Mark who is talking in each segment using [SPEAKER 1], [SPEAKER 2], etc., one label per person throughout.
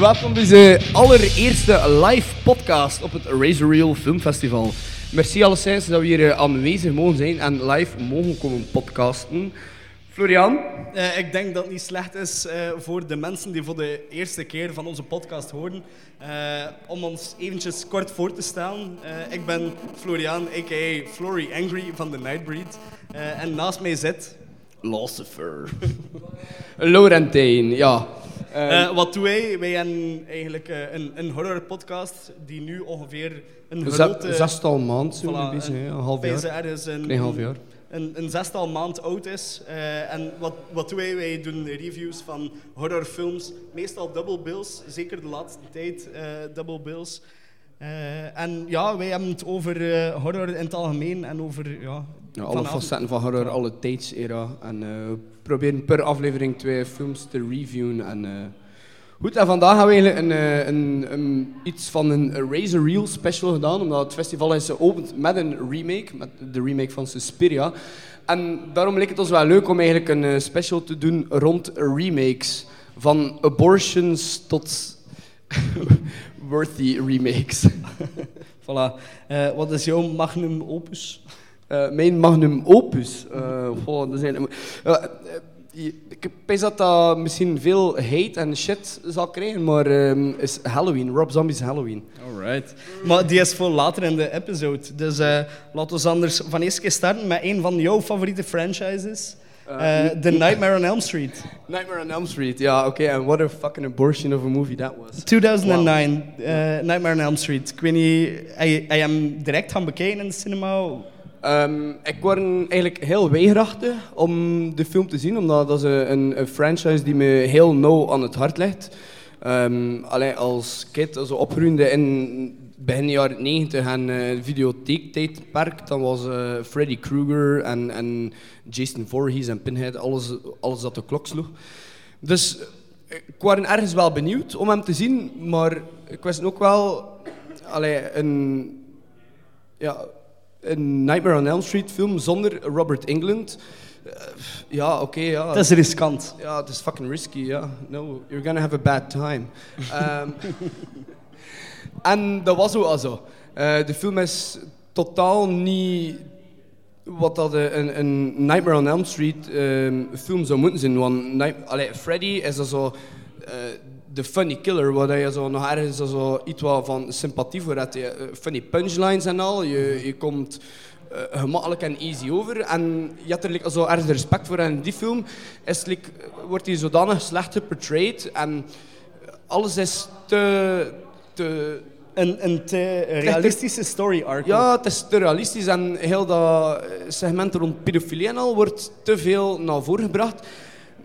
[SPEAKER 1] Welkom bij deze allereerste live podcast op het Razor Reel Film Festival. Merci alleszins dat we hier eh, aanwezig mogen zijn en live mogen komen podcasten. Florian?
[SPEAKER 2] Eh, ik denk dat het niet slecht is eh, voor de mensen die voor de eerste keer van onze podcast horen. om ons eventjes kort voor te stellen. Ik ben Florian, a.k.a. Flory Angry van The Nightbreed. En naast mij zit...
[SPEAKER 1] Lucifer. Laurentijn, ja.
[SPEAKER 2] Eh, wat doen wij? Wij hebben eigenlijk eh, een, een horror podcast die nu ongeveer een grote...
[SPEAKER 1] Zestal maand
[SPEAKER 2] Voilà,
[SPEAKER 1] bezig, hè,
[SPEAKER 2] een-
[SPEAKER 1] een half jaar.
[SPEAKER 2] een,
[SPEAKER 1] Klein half jaar.
[SPEAKER 2] Een, een zestal maand oud is. Eh, en wat, wat doen wij? Wij doen reviews van horrorfilms. Meestal double bills. Zeker de laatste tijd eh, double bills. Eh, en ja, wij hebben het over eh, horror in het algemeen en over... Ja,
[SPEAKER 1] Ja, alle
[SPEAKER 2] vanavond-
[SPEAKER 1] facetten van horror, alle tijdsera. En eh, we proberen per aflevering twee films te reviewen. En, eh, goed, en vandaag hebben we eigenlijk een, eh, een, een- iets van een Razor Reel special gedaan. Omdat het festival is geopend met een remake, met de remake van Suspiria. En daarom leek het ons wel leuk om eigenlijk een special te doen rond remakes. Van abortions tot worthy remakes.
[SPEAKER 2] Voilà. Wat is jouw magnum opus?
[SPEAKER 1] Eh, mijn magnum opus. eh goh, dat zijn, eh, eh, ik weet dat dat misschien veel hate en shit zal krijgen, maar ehm, is Halloween, Rob Zombie's Halloween.
[SPEAKER 2] Alright. Maar die is voor later in de episode. Dus eh laten we anders van eerst keer starten met een van jouw favoriete franchises. Eh, The Nightmare on Elm Street.
[SPEAKER 1] Nightmare on Elm Street, ja, oké, and what a fucking abortion of a movie that was.
[SPEAKER 2] 2009, eh, Nightmare on Elm Street. Ik weet niet, hij, hij hem direct gaan bekijken in de cinema.
[SPEAKER 1] Ehm, ik was eigenlijk heel weigerachtig om de film te zien, omdat dat is een, franchise die me heel nauw aan het hart ligt. Ehm allee, als kind, also opgroeiende in begin jaren 90 en eh videotheektijdperk, dan was eh, Freddy Krueger en, en Jason Voorhees en Pinhead, alles, alles dat de klok sloeg. Dus ik was ergens wel benieuwd om hem te zien, maar ik wist ook wel, allee, een, ja, een Nightmare on Elm Street film zonder Robert England. eh, ja, oké, ja.
[SPEAKER 2] Dat is riskant.
[SPEAKER 1] Ja, het is fucking risky, ja. No, you're gonna have a bad time. Ehm, en dat was ook zo. Eh, de film is totaal niet wat dat een, een Nightmare on Elm Street ehm, film zou moeten zijn. Want Night- allee, Freddy is dat zo eh, de funny killer, waar je zo nog ergens zo iets wat van sympathie voor hebt. Je, eh, funny punchlines en al. Je, je komt eh, gemakkelijk en easy over. En je hebt er like, zo ergens respect voor. En in die film is, like, wordt hij zodanig slecht geportrayed. En alles is te... te
[SPEAKER 2] Een, een te realistische story arc.
[SPEAKER 1] ja, het is te realistisch en heel dat segment rond pedofilie en al wordt te veel naar voren gebracht.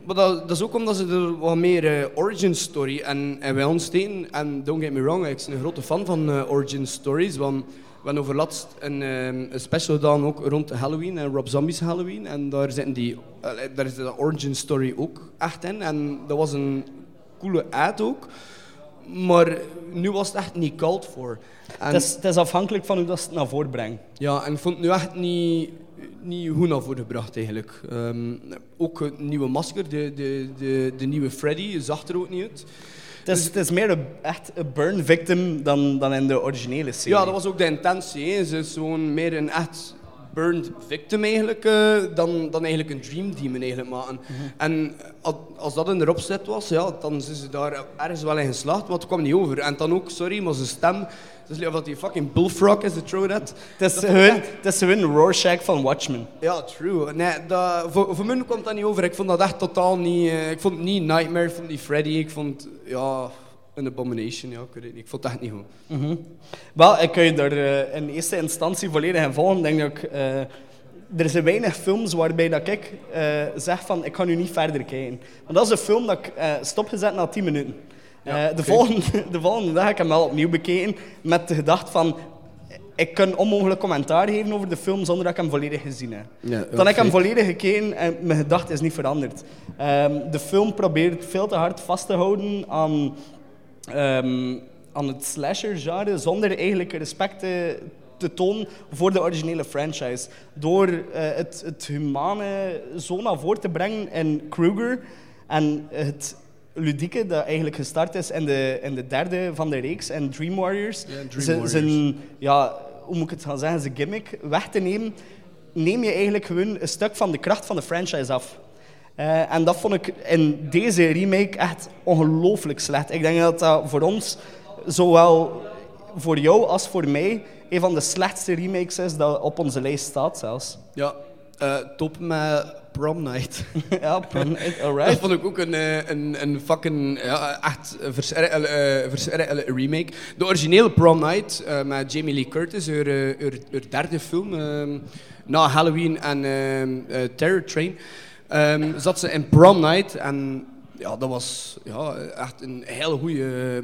[SPEAKER 1] Maar dat, dat is ook omdat ze er wat meer eh, origin story en, en bij ons steken. En don't get me wrong, ik ben een grote fan van eh, origin stories. Want we hebben overlaatst een, eh, een special gedaan ook rond Halloween en Rob Zombie's Halloween. En daar, zitten die, daar is de origin story ook echt in. En dat was een coole ad ook. Maar nu was het echt niet called voor.
[SPEAKER 2] Het is, het is afhankelijk van hoe dat ze het naar voren brengt.
[SPEAKER 1] ja, en ik vond het nu echt niet, niet goed naar voren gebracht eigenlijk. Ehm, ook het nieuwe masker, de, de, de, de nieuwe Freddy, zag er ook niet uit.
[SPEAKER 2] Het is, het is meer een, echt een burn victim dan, dan in de originele serie.
[SPEAKER 1] Ja, dat was ook de intentie. Hè. Ze is gewoon meer een echt burned victim eigenlijk, eh, dan, dan eigenlijk een dream demon eigenlijk maken. En als, als dat in erop zet was, ja, dan zijn ze daar ergens wel in geslaagd, maar het kwam niet over. En dan ook, sorry, maar zijn stem, is of die fucking bullfrog is, de throw that.
[SPEAKER 2] Het is, gewoon, het is Rorschach van Watchmen.
[SPEAKER 1] Ja, true. Nee, dat, voor, voor mij komt dat niet over. Ik vond dat echt totaal niet... eh, ik vond het niet Nightmare, ik vond het niet Freddy. Ik vond, ja, een abomination. Ja, ik weet het niet. Ik vond het echt niet goed.
[SPEAKER 2] Wel, ik kan je daar eh, in eerste instantie volledig in volgen. Denk dat ik, eh, er zijn weinig films waarbij dat ik zeg van ik ga nu niet verder kijken. Want dat is een film dat ik stopgezet na 10 minuten. Eh, de, volgende, de volgende dag heb ik hem wel opnieuw bekeken met de gedachte van ik kan onmogelijk commentaar geven over de film zonder dat ik hem volledig gezien heb.
[SPEAKER 1] Ja,
[SPEAKER 2] Dan heb ik hem volledig gekeken en mijn gedachte is niet veranderd. Ehm, de film probeert veel te hard vast te houden aan, ehm, aan het slasher-genre zonder eigenlijk respect te, te tonen voor de originele franchise. Door eh, het, het humane zo naar voren te brengen in Kruger en het ludieke dat eigenlijk gestart is in de, in de derde van de reeks en Dream Warriors.
[SPEAKER 1] Ja, Dream
[SPEAKER 2] Zijn-
[SPEAKER 1] Warriors.
[SPEAKER 2] zijn, ja, hoe moet ik het gaan zeggen, zijn gimmick weg te nemen, neem je eigenlijk gewoon een stuk van de kracht van de franchise af. Eh, en dat vond ik in deze remake echt ongelooflijk slecht. Ik denk dat dat voor ons, zowel voor jou als voor mij, een van de slechtste remakes is dat op onze lijst staat zelfs.
[SPEAKER 1] Ja, eh, top met Prom Night.
[SPEAKER 2] ja, prom-
[SPEAKER 1] Dat
[SPEAKER 2] alright.
[SPEAKER 1] vond ik ook een, eh, een, een fucking, ja, echt verschrikkelijke eh, remake. De originele Prom Night met Jamie Lee Curtis, haar, haar, haar derde film, na Halloween en Terror Train, ehm, zat ze in Prom Night en ja, dat was ja, echt een hele goede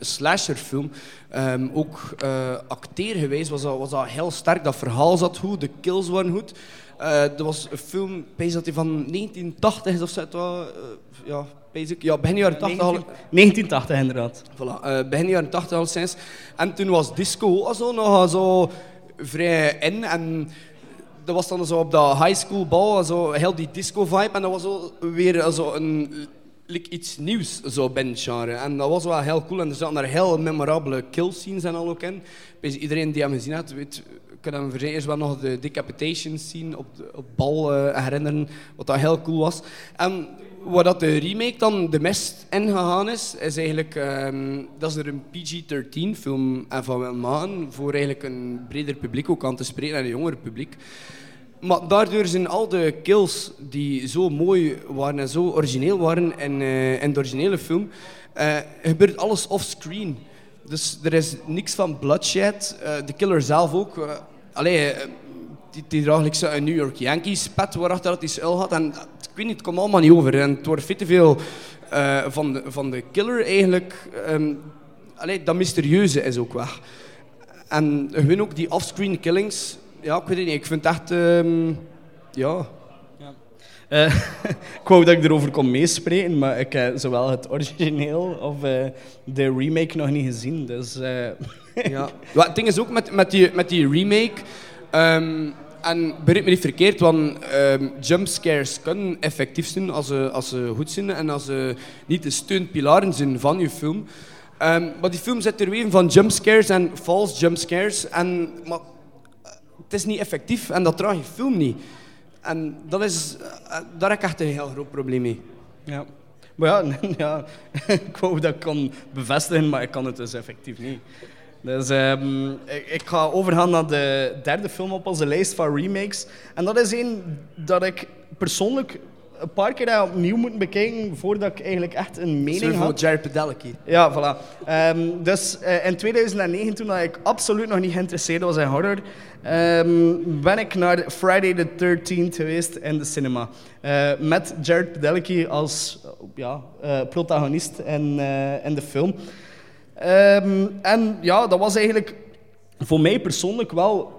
[SPEAKER 1] slasherfilm. Ehm, ook uh, acteergewijs was dat, was dat heel sterk. Dat verhaal zat goed, de kills waren goed. Eh dat was een film, ik denk dat die van 1980 is of zo. Ja, basic. ja, begin jaren 80 al.
[SPEAKER 2] 1980 inderdaad.
[SPEAKER 1] Voilà, begin jaren 80 al sinds. En toen was disco zo, nog zo vrij in. En dat was dan zo op dat high school bal, zo heel die disco vibe. En dat was zo weer zo een like iets nieuws het genre. En dat was wel heel cool. En er zaten daar heel memorabele kill scenes en al ook in. Dus iedereen die hem gezien had, weet, kan hem eerst wel nog de decapitation scene op, de, op bal uh, herinneren, wat dat heel cool was. En waar dat de remake dan de mist ingegaan is, is eigenlijk um, dat ze er een PG-13 film van wil maken, voor eigenlijk een breder publiek ook aan te spreken, en een jonger publiek. Maar daardoor zijn al de kills die zo mooi waren en zo origineel waren in, uh, in de originele film, uh, gebeurt alles offscreen. Dus er is niks van bloodshed. Uh, de killer zelf ook. Allee, die, die draagt een New York Yankees pet waarachter dat hij schuil had. En ik weet niet, het komt allemaal niet over. En het wordt veel te veel van, de, van de killer eigenlijk. Um, allee, dat mysterieuze is ook weg. En gewoon ook die offscreen killings. Ja, ik weet het niet. Ik vind het echt. Um, ja.
[SPEAKER 2] Uh, ik wou dat ik erover kon meespreken, maar ik heb zowel het origineel of uh, de remake nog niet gezien. Dus, uh...
[SPEAKER 1] ja. ja. Het ding is ook met, met, die, met die remake. Um, en begrijp me niet verkeerd, want um, jumpscares kunnen effectief zijn als ze, als ze goed zijn en als ze niet de steunpilaren zijn van je film. Um, maar die film zit er weer van jumpscares en false jumpscares. En, maar is niet effectief en dat draagt je film niet. En dat is, uh, daar heb ik echt een heel groot probleem mee.
[SPEAKER 2] Ja. Maar ja, ja, ik wou dat ik kon bevestigen, maar ik kan het dus effectief niet. Dus um, ik, ik, ga overgaan naar de derde film op onze lijst van remakes. En dat is een dat ik persoonlijk een paar keer opnieuw moet bekijken voordat ik eigenlijk echt een mening had.
[SPEAKER 1] Jared Padalecki.
[SPEAKER 2] Ja, voilà. Um, dus uh, in 2009, toen ik absoluut nog niet geïnteresseerd was in horror, um, ben ik naar Friday the 13th geweest in de cinema. Uh, met Jared Padalecki als ja, uh, protagonist in, in de film. Um, en ja, dat was eigenlijk voor mij persoonlijk wel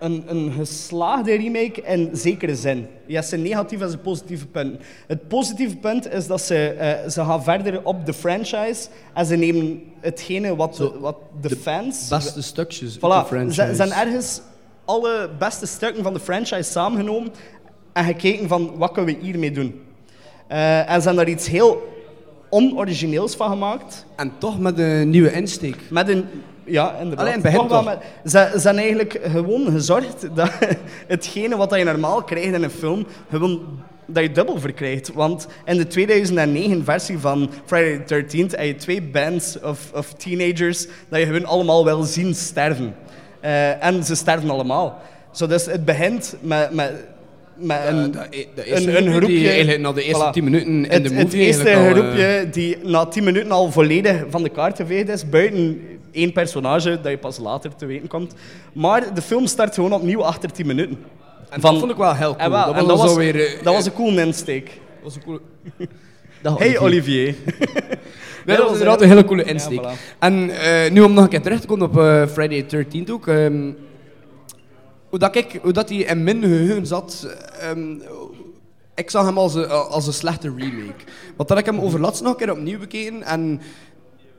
[SPEAKER 2] een, een geslaagde remake in zekere zin. Je hebt zijn negatieve en zijn positieve punten. Het positieve punt is dat ze, uh, ze gaan verder op de franchise en ze nemen hetgene wat, de, wat de, de fans...
[SPEAKER 1] beste stukjes
[SPEAKER 2] voilà,
[SPEAKER 1] uit de franchise.
[SPEAKER 2] Ze zijn ergens alle beste stukken van de franchise samengenomen en gekeken van wat kunnen we hiermee doen. Uh, en ze hebben daar iets heel onorigineels van gemaakt.
[SPEAKER 1] En toch met een nieuwe insteek.
[SPEAKER 2] Met een... Ja, inderdaad.
[SPEAKER 1] Alleen bij.
[SPEAKER 2] Met, ze, ze zijn eigenlijk gewoon gezorgd dat hetgene wat je normaal krijgt in een film, gewoon dat je dubbel verkrijgt. Want in de 2009 versie van Friday the 13th heb je twee bands of, of teenagers dat je gewoon allemaal wil zien sterven. Uh, en ze sterven allemaal. Zo, dus het begint met... met met een,
[SPEAKER 1] uh, een, een groepje die eigenlijk na de eerste
[SPEAKER 2] voilà.
[SPEAKER 1] 10 minuten in
[SPEAKER 2] het,
[SPEAKER 1] de movie
[SPEAKER 2] Het eerste
[SPEAKER 1] al,
[SPEAKER 2] groepje die na 10 minuten al volledig van de kaart geveegd is, buiten één personage dat je pas later te weten komt. Maar de film start gewoon opnieuw achter 10 minuten.
[SPEAKER 1] En van, dat vond ik wel heel cool.
[SPEAKER 2] En, wel,
[SPEAKER 1] dat,
[SPEAKER 2] en
[SPEAKER 1] was
[SPEAKER 2] dat, was,
[SPEAKER 1] weer, uh,
[SPEAKER 2] dat was een cool insteek.
[SPEAKER 1] Was een cool...
[SPEAKER 2] hey Olivier.
[SPEAKER 1] dat was inderdaad een hele coole insteek.
[SPEAKER 2] Ja,
[SPEAKER 1] En eh, nu om nog een keer terug te komen op eh, Friday the 13th ook. ehm, hoe dat ik, hoe dat hij in mijn geheugen zat, ehm, ik zag hem als een, als een slechte remake. Want heb ik hem over laatst nog een keer opnieuw bekeken en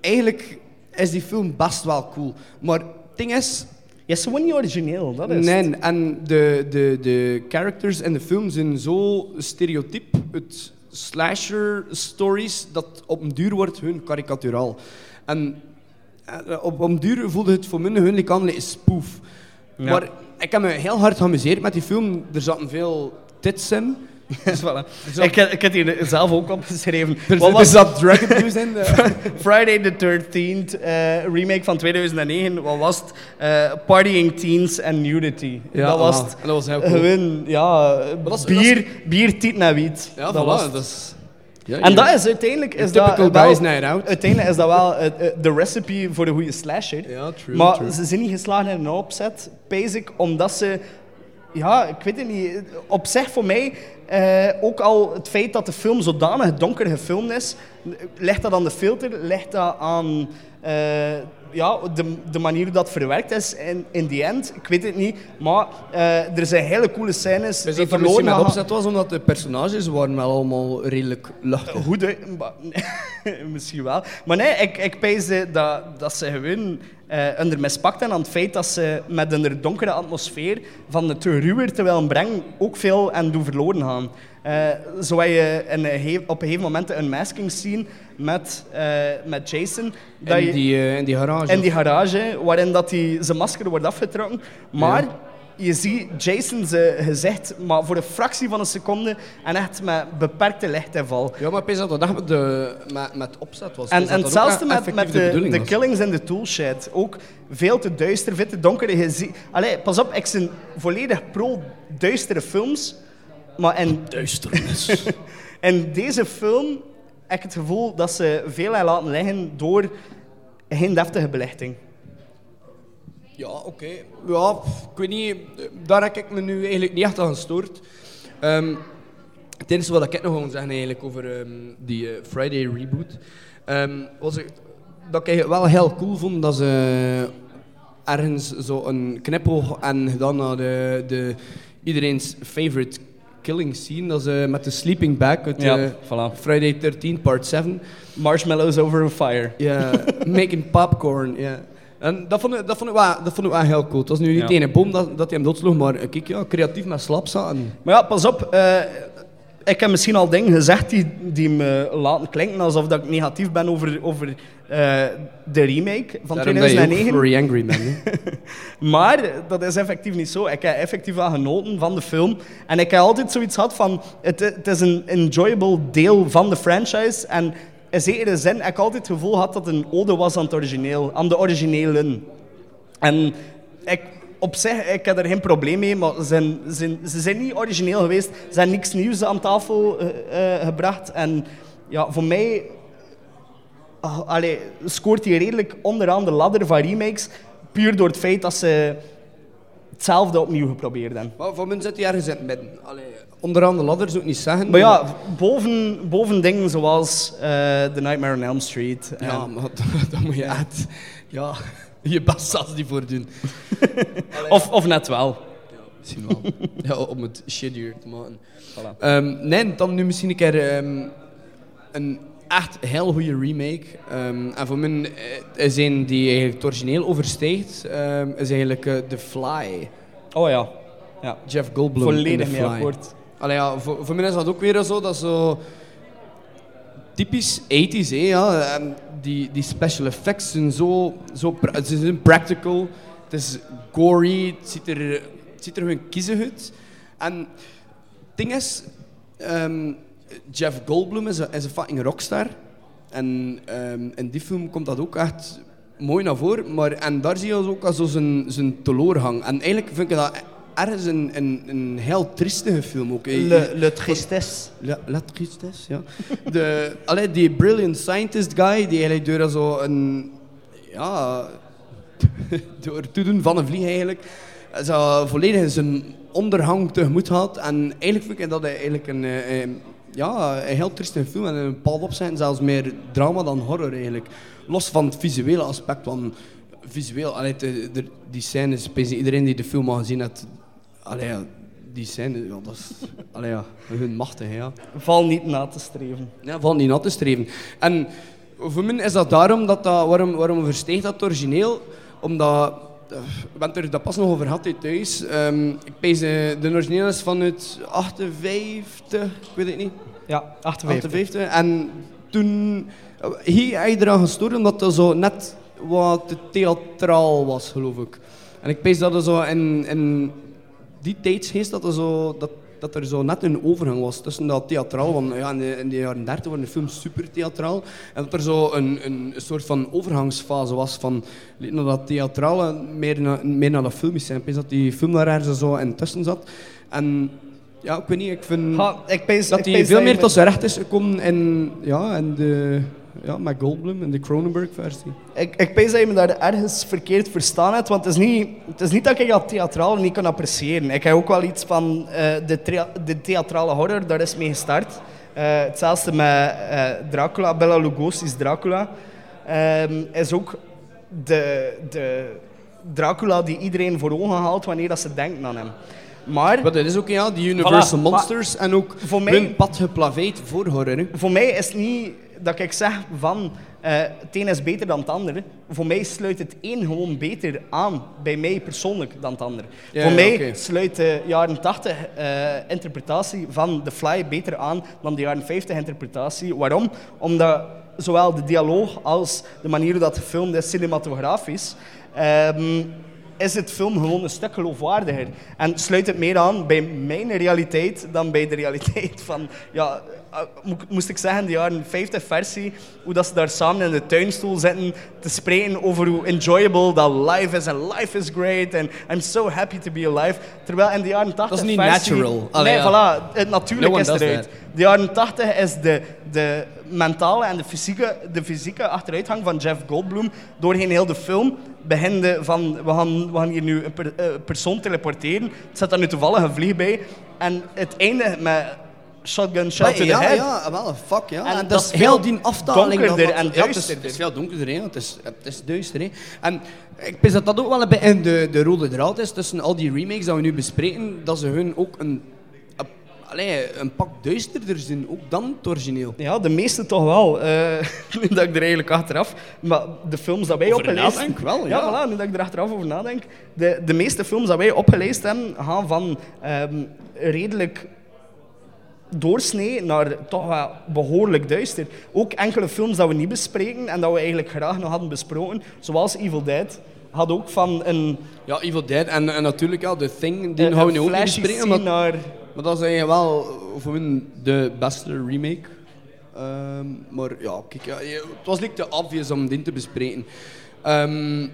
[SPEAKER 1] eigenlijk is die film best wel cool. Maar het ding is,
[SPEAKER 2] Ja, ze niet origineel, dat is.
[SPEAKER 1] Nee, en de, de, de characters in de film zijn zo stereotyp, het slasher stories, dat op een duur wordt hun karikaturaal. En eh, op, op een duur voelde het voor mij hun like een spoof.
[SPEAKER 2] Ja.
[SPEAKER 1] Maar ik heb me heel hard geamuseerd met die film. Er zaten veel tits in.
[SPEAKER 2] Dus voilà. ik, heb- ik heb hier zelf ook opgeschreven.
[SPEAKER 1] Er,
[SPEAKER 2] Wat was
[SPEAKER 1] zat drag abuse in. eh.
[SPEAKER 2] Friday the 13th eh, remake van 2009? Wat was het? Eh, partying teens and nudity.
[SPEAKER 1] Ja,
[SPEAKER 2] dat was
[SPEAKER 1] ah,
[SPEAKER 2] het.
[SPEAKER 1] en dat was heel cool.
[SPEAKER 2] Gewoon, ja,
[SPEAKER 1] dat
[SPEAKER 2] bier, bier, tieten en wiet.
[SPEAKER 1] Ja,
[SPEAKER 2] dat
[SPEAKER 1] voilà,
[SPEAKER 2] was
[SPEAKER 1] dat. Ja,
[SPEAKER 2] En dat is uiteindelijk... Is dat wel-
[SPEAKER 1] guys night out.
[SPEAKER 2] Uiteindelijk is dat wel eh, eh, de recipe voor de goede slasher.
[SPEAKER 1] Ja, true,
[SPEAKER 2] maar
[SPEAKER 1] true.
[SPEAKER 2] ze zijn niet geslagen in een opzet, basic, omdat ze... Ja, ik weet het niet. Op zich voor mij, eh, ook al het feit dat de film zodanig donker gefilmd is, ligt dat aan de filter, ligt dat aan eh, ja, de, de manier hoe dat verwerkt is in, in the end. Ik weet het niet, maar eh, er zijn hele coole scènes
[SPEAKER 1] Is
[SPEAKER 2] die
[SPEAKER 1] dat
[SPEAKER 2] verloren
[SPEAKER 1] met opzet was, omdat de personages waren wel allemaal redelijk luchtig.
[SPEAKER 2] Goed, misschien wel. Maar nee, ik, ik eh, dat, dat ze gewoon eh onder mispakt en aan het feit dat ze met een donkere atmosfeer van het ruwer te willen brengen ook veel en doen verloren gaan. Eh zo heb je een, op een gegeven moment een masking scene met, eh, met Jason. Dat
[SPEAKER 1] In die, eh, in die garage.
[SPEAKER 2] in die garage, waarin dat die, zijn masker wordt afgetrokken. Maar je ziet Jason zijn gezicht, maar voor een fractie van een seconde en echt met beperkte lichtinval.
[SPEAKER 1] Ja, maar dat dat met, de, met, met opzet was.
[SPEAKER 2] En, en hetzelfde met, de, killings en de toolshed. Ook veel te duister, veel te donker. Je ziet- Allee, pas op, ik ben volledig pro-duistere films. Maar in,
[SPEAKER 1] Duisternis.
[SPEAKER 2] in deze film heb ik het gevoel dat ze veel laten liggen door geen deftige belichting.
[SPEAKER 1] ja, oké. Ja, ik weet niet. Daar heb ik me nu eigenlijk niet echt aan gestoord. Ehm het enige wat ik nog wil zeggen eigenlijk over ehm, die eh, Friday reboot, ehm, was ik, dat ik het wel heel cool vond dat ze ergens zo een knipoog en gedaan naar de, de iedereen's favorite killing scene, dat ze met de sleeping bag uit eh,
[SPEAKER 2] voilà.
[SPEAKER 1] Friday 13 part 7.
[SPEAKER 2] Marshmallows over a fire.
[SPEAKER 1] Ja, making popcorn, ja. En dat vond, ik, dat, vond ik wel, dat vond ik wel heel cool. Het was nu niet
[SPEAKER 2] Ja.
[SPEAKER 1] één een boom dat, dat hij hem doodsloeg, maar eh, kijk, ja, creatief met slap zaten.
[SPEAKER 2] Maar ja, pas op. eh, ik heb misschien al dingen gezegd die, die me laten klinken alsof dat ik negatief ben over, over eh, de remake van
[SPEAKER 1] Daarom dat je
[SPEAKER 2] 2009.
[SPEAKER 1] Angry Man.
[SPEAKER 2] Maar dat is effectief niet zo. Ik heb effectief wel genoten van de film. En ik heb altijd zoiets gehad van... Het, het is een enjoyable deel van de franchise. En in zekere zin heb ik altijd het gevoel gehad dat het een ode was aan het origineel. Aan de originelen. En ik, op zich, ik heb er geen probleem mee, maar ze zijn, zijn, ze zijn niet origineel geweest. Ze hebben niks nieuws aan tafel eh, eh, gebracht. En ja, voor mij ah, allee, scoort hij redelijk onderaan de ladder van remakes. Puur door het feit dat ze hetzelfde opnieuw geprobeerd hebben.
[SPEAKER 1] maar voor mij zit hij ergens in het midden. Allee, onderaan de ladder zou ik niet zeggen.
[SPEAKER 2] Maar ja, boven, boven dingen zoals eh The Nightmare on Elm Street. en-
[SPEAKER 1] Ja, daar moet je echt ja, je zelfs niet voor doen.
[SPEAKER 2] of, of net wel.
[SPEAKER 1] Misschien wel. ja, om het shittier te maken.
[SPEAKER 2] Voilà.
[SPEAKER 1] Ehm, nee, dan nu misschien een keer ehm, een echt heel goede remake. Ehm, en voor mij eh, is een die eigenlijk het origineel overstijgt, is eigenlijk eh, The Fly.
[SPEAKER 2] Oh ja. ja.
[SPEAKER 1] Jeff Goldblum in
[SPEAKER 2] Volledig
[SPEAKER 1] The
[SPEAKER 2] mee
[SPEAKER 1] Fly.
[SPEAKER 2] akkoord.
[SPEAKER 1] Allee, ja, voor, voor mij is dat ook weer zo, dat zo typisch 80s, hè, ja. En die, die special effects zijn zo, zo ze zijn practical, het is gory, het ziet er, het er gewoon kiezig uit. En het ding is, ehm, Jeff Goldblum is een, is een fucking rockstar. En ehm, in die film komt dat ook echt mooi naar voren. Maar, en daar zie je ook al zo zijn, zijn teleurgang. En eigenlijk vind ik dat ergens een, een, een heel triestige film ook.
[SPEAKER 2] Le, le Tristesse.
[SPEAKER 1] La tristesse, ja. De, allee, die brilliant scientist guy, die eigenlijk door zo een... Ja... door toedoen van een vlieg eigenlijk, zo volledig zijn ondergang tegemoet had. En eigenlijk vind ik dat hij eigenlijk een, eh, eh, ja, een heel trieste film en een bepaald opzijn zelfs meer drama dan horror eigenlijk. Los van het visuele aspect, want visueel, allee, de, de, die scène is bijna iedereen die de film al gezien heeft, allee, ja, die scène, ja, dat is allee, ja, hun machtig, ja.
[SPEAKER 2] Val niet na te streven.
[SPEAKER 1] Ja, van die nat te streven. En voor mij is dat daarom dat dat, waarom, waarom versteeg dat origineel? Omdat, eh, we hebben het er dat pas nog over gehad thuis. Ehm, ik pees, eh, de origineel is vanuit 58, ik weet het niet.
[SPEAKER 2] Ja, 58.
[SPEAKER 1] 58. En toen, eh, hier heb je eraan gestoord omdat dat zo net wat te theatraal was, geloof ik. En ik pees dat er zo in, in die tijdsgeest dat er zo... Dat, dat er zo net een overgang was tussen dat theatraal, want ja, in, de, in de jaren 30 waren de films super theatraal, en dat er zo een, een soort van overgangsfase was van naar dat theatrale, meer naar, meer naar dat filmische. Ik denk dat die film daar ergens zo intussen zat. En ja, ik weet niet, ik vind
[SPEAKER 2] Ha, ik
[SPEAKER 1] dat
[SPEAKER 2] ik
[SPEAKER 1] hij veel meer tot zijn recht is gekomen in, ja, in de, ja, met Goldblum, in de Cronenberg-versie.
[SPEAKER 2] Ik, ik pees dat je me daar ergens verkeerd verstaan hebt, want het is niet, het is niet dat ik dat theatraal niet kan appreciëren. Ik heb ook wel iets van eh, de, de theatrale horror, daar is mee gestart. Eh, hetzelfde met eh, Dracula, Bela Lugosi's Dracula. Ehm, is ook de, de Dracula die iedereen voor ogen haalt wanneer dat ze denken aan hem. Maar
[SPEAKER 1] Maar dat is ook ja, die Universal
[SPEAKER 2] Voilà,
[SPEAKER 1] Monsters en ook
[SPEAKER 2] voor mij-
[SPEAKER 1] hun pad geplaveid voor horror. Hè.
[SPEAKER 2] voor mij is het niet dat ik zeg van eh het een is beter dan het ander. Voor mij sluit het een gewoon beter aan bij mij persoonlijk dan het ander.
[SPEAKER 1] Ja,
[SPEAKER 2] Voor mij sluit de jaren 80 eh, interpretatie van The Fly beter aan dan de jaren 50 interpretatie. Waarom? Omdat zowel de dialoog als de manier dat gefilmd is cinematografisch ehm, is het film gewoon een stuk geloofwaardiger. En sluit het meer aan bij mijn realiteit dan bij de realiteit van, ja, moest ik zeggen, de jaren 50 versie, hoe dat ze daar samen in de tuinstoel zitten te spreken over hoe enjoyable dat life is en life is great en I'm so happy to be alive. Terwijl in de jaren 80
[SPEAKER 1] Dat is niet
[SPEAKER 2] versie,
[SPEAKER 1] natural. Allee,
[SPEAKER 2] nee,
[SPEAKER 1] ja.
[SPEAKER 2] voilà, het natuurlijk is eruit. De jaren 80 is de, de mentale en de fysieke, de fysieke achteruitgang van Jeff Goldblum doorheen heel de film. Beginnende van, we gaan, we gaan hier nu een per- eh, persoon teleporteren. Er zit daar nu toevallig een vlieg bij. En het eindigt met shotgun shot to the
[SPEAKER 1] ja,
[SPEAKER 2] head.
[SPEAKER 1] ja, wel, fuck ja.
[SPEAKER 2] En
[SPEAKER 1] En
[SPEAKER 2] dat is
[SPEAKER 1] heel
[SPEAKER 2] veel
[SPEAKER 1] die afdaling.
[SPEAKER 2] donkerder
[SPEAKER 1] dat-
[SPEAKER 2] en
[SPEAKER 1] ja, het is-
[SPEAKER 2] duisterder.
[SPEAKER 1] Het is veel donkerder, hè. Het is, het is duister. Hè. En ik denk dat dat ook wel een beetje in de, de rode draad is tussen al die remakes dat we nu bespreken, dat ze hun ook een, een, allee, een pak duisterder zijn, ook dan het origineel.
[SPEAKER 2] Ja, de meeste toch wel. Eh, nu dat ik er eigenlijk achteraf... Maar de films dat wij
[SPEAKER 1] Over
[SPEAKER 2] opgelezen...
[SPEAKER 1] nadenk wel,
[SPEAKER 2] ja.
[SPEAKER 1] ja.
[SPEAKER 2] voilà, nu dat ik er achteraf over nadenk. De, de meeste films dat wij opgelezen hebben, gaan van ehm, redelijk doorsnee naar toch wel behoorlijk duister. Ook enkele films dat we niet bespreken en dat we eigenlijk graag nog hadden besproken, zoals Evil Dead, had ook van een,
[SPEAKER 1] Ja, Evil Dead en, en natuurlijk ja, The Thing, die gaan we nu ook niet bespreken. Maar,
[SPEAKER 2] naar...
[SPEAKER 1] maar dat is eigenlijk wel voor mij de beste remake. Ehm, maar ja, kijk, ja, het was niet te obvious om dit te bespreken. Ehm,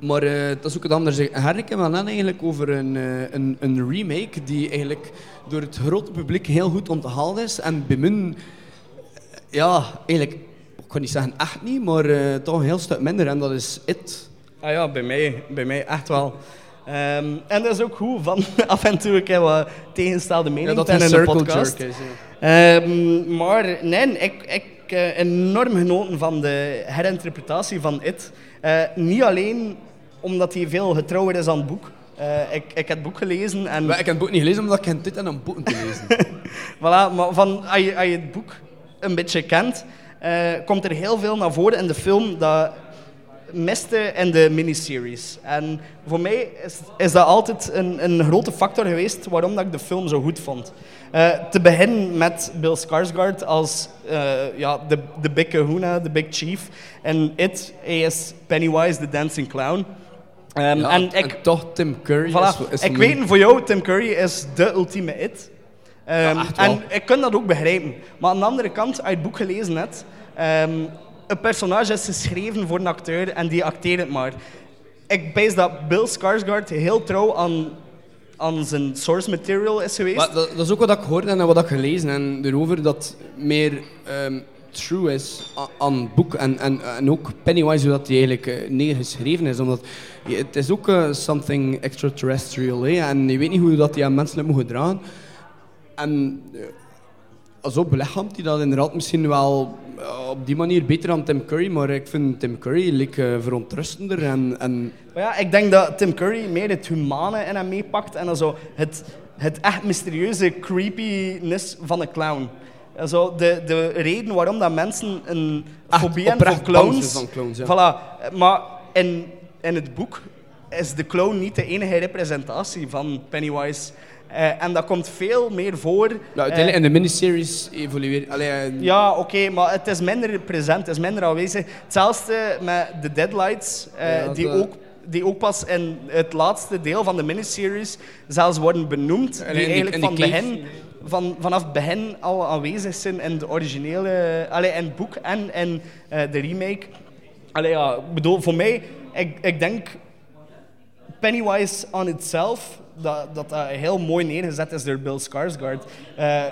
[SPEAKER 1] maar eh, dat is ook het anders. Herrik en Van eigenlijk over een, eh, een, een remake die eigenlijk door het grote publiek heel goed onthaald is. En bij mij, eh, ja, eigenlijk, ik kan niet zeggen echt niet, maar toch een heel stuk minder. En dat is It.
[SPEAKER 2] Ah ja, bij mij, bij mij echt wel. Ehm, en dat is ook goed, van af en toe ik heb wat tegenstelde
[SPEAKER 1] Ja,
[SPEAKER 2] meningen
[SPEAKER 1] dat een
[SPEAKER 2] in de
[SPEAKER 1] circle
[SPEAKER 2] podcast.
[SPEAKER 1] jerk is. ja.
[SPEAKER 2] Ehm, maar nee, ik ik enorm genoten van de herinterpretatie van It. Niet alleen omdat hij veel getrouwer is aan het boek. Eh, ik, ik heb het boek gelezen en
[SPEAKER 1] Maar ik heb het boek niet gelezen, omdat ik geen dit en een boek te lezen.
[SPEAKER 2] Voilà, maar van, als, je, als je het boek een beetje kent, eh, komt er heel veel naar voren in de film dat miste in de miniseries. En voor mij is, is dat altijd een, een grote factor geweest waarom dat ik de film zo goed vond. Eh, te beginnen met Bill Skarsgård als ja, de, de big kahuna, de big chief. En It, hij is Pennywise, the dancing clown. Ehm,
[SPEAKER 1] Ja,
[SPEAKER 2] en
[SPEAKER 1] en,
[SPEAKER 2] ik,
[SPEAKER 1] toch Tim Curry
[SPEAKER 2] Voilà.
[SPEAKER 1] is, is
[SPEAKER 2] ik weet voor jou, Tim Curry is de ultieme it. Ehm,
[SPEAKER 1] Ja,
[SPEAKER 2] en ik kan dat ook begrijpen. Maar aan de andere kant, je het boek gelezen hebt, ehm, een personage is geschreven voor een acteur en die acteert het maar. Ik wijs dat Bill Skarsgård heel trouw aan, aan zijn source material is geweest.
[SPEAKER 1] Maar dat, dat is ook wat ik hoorde en wat ik gelezen en erover dat meer true is aan het boek en, en, en ook Pennywise hoe dat die eigenlijk eh, neergeschreven is omdat het is ook eh, something extraterrestrial hè, en je weet niet hoe dat die aan mensen moet gedragen en eh, zo belichaamt hij dat inderdaad misschien wel eh, op die manier beter dan Tim Curry. Maar ik vind Tim Curry like, verontrustender. En, en
[SPEAKER 2] Maar ja, ik denk dat Tim Curry meer het humane in hem meepakt en zo het, het echt mysterieuze creepiness van een clown. Zo de, de reden waarom dat mensen een fobie hebben voor clowns.
[SPEAKER 1] van clowns, ja.
[SPEAKER 2] Voilà. Maar in, in het boek is de clown niet de enige representatie van Pennywise. Eh, en dat komt veel meer voor.
[SPEAKER 1] nou, uiteindelijk
[SPEAKER 2] eh,
[SPEAKER 1] in de miniseries evolueert... Eh,
[SPEAKER 2] ja, oké, maar het is minder present, het is minder aanwezig. Hetzelfde met de Deadlights, eh,
[SPEAKER 1] Ja,
[SPEAKER 2] die,
[SPEAKER 1] dat-
[SPEAKER 2] ook, die ook pas in het laatste deel van de miniseries zelfs worden benoemd.
[SPEAKER 1] En
[SPEAKER 2] die eigenlijk van, begin, van, vanaf het begin al aanwezig zijn in de originele, allee, in het boek en in eh, de remake. Allee, ja, ik bedoel, voor mij, ik, ik denk Pennywise on itself, dat, dat heel mooi neergezet is door Bill Skarsgård. Eh,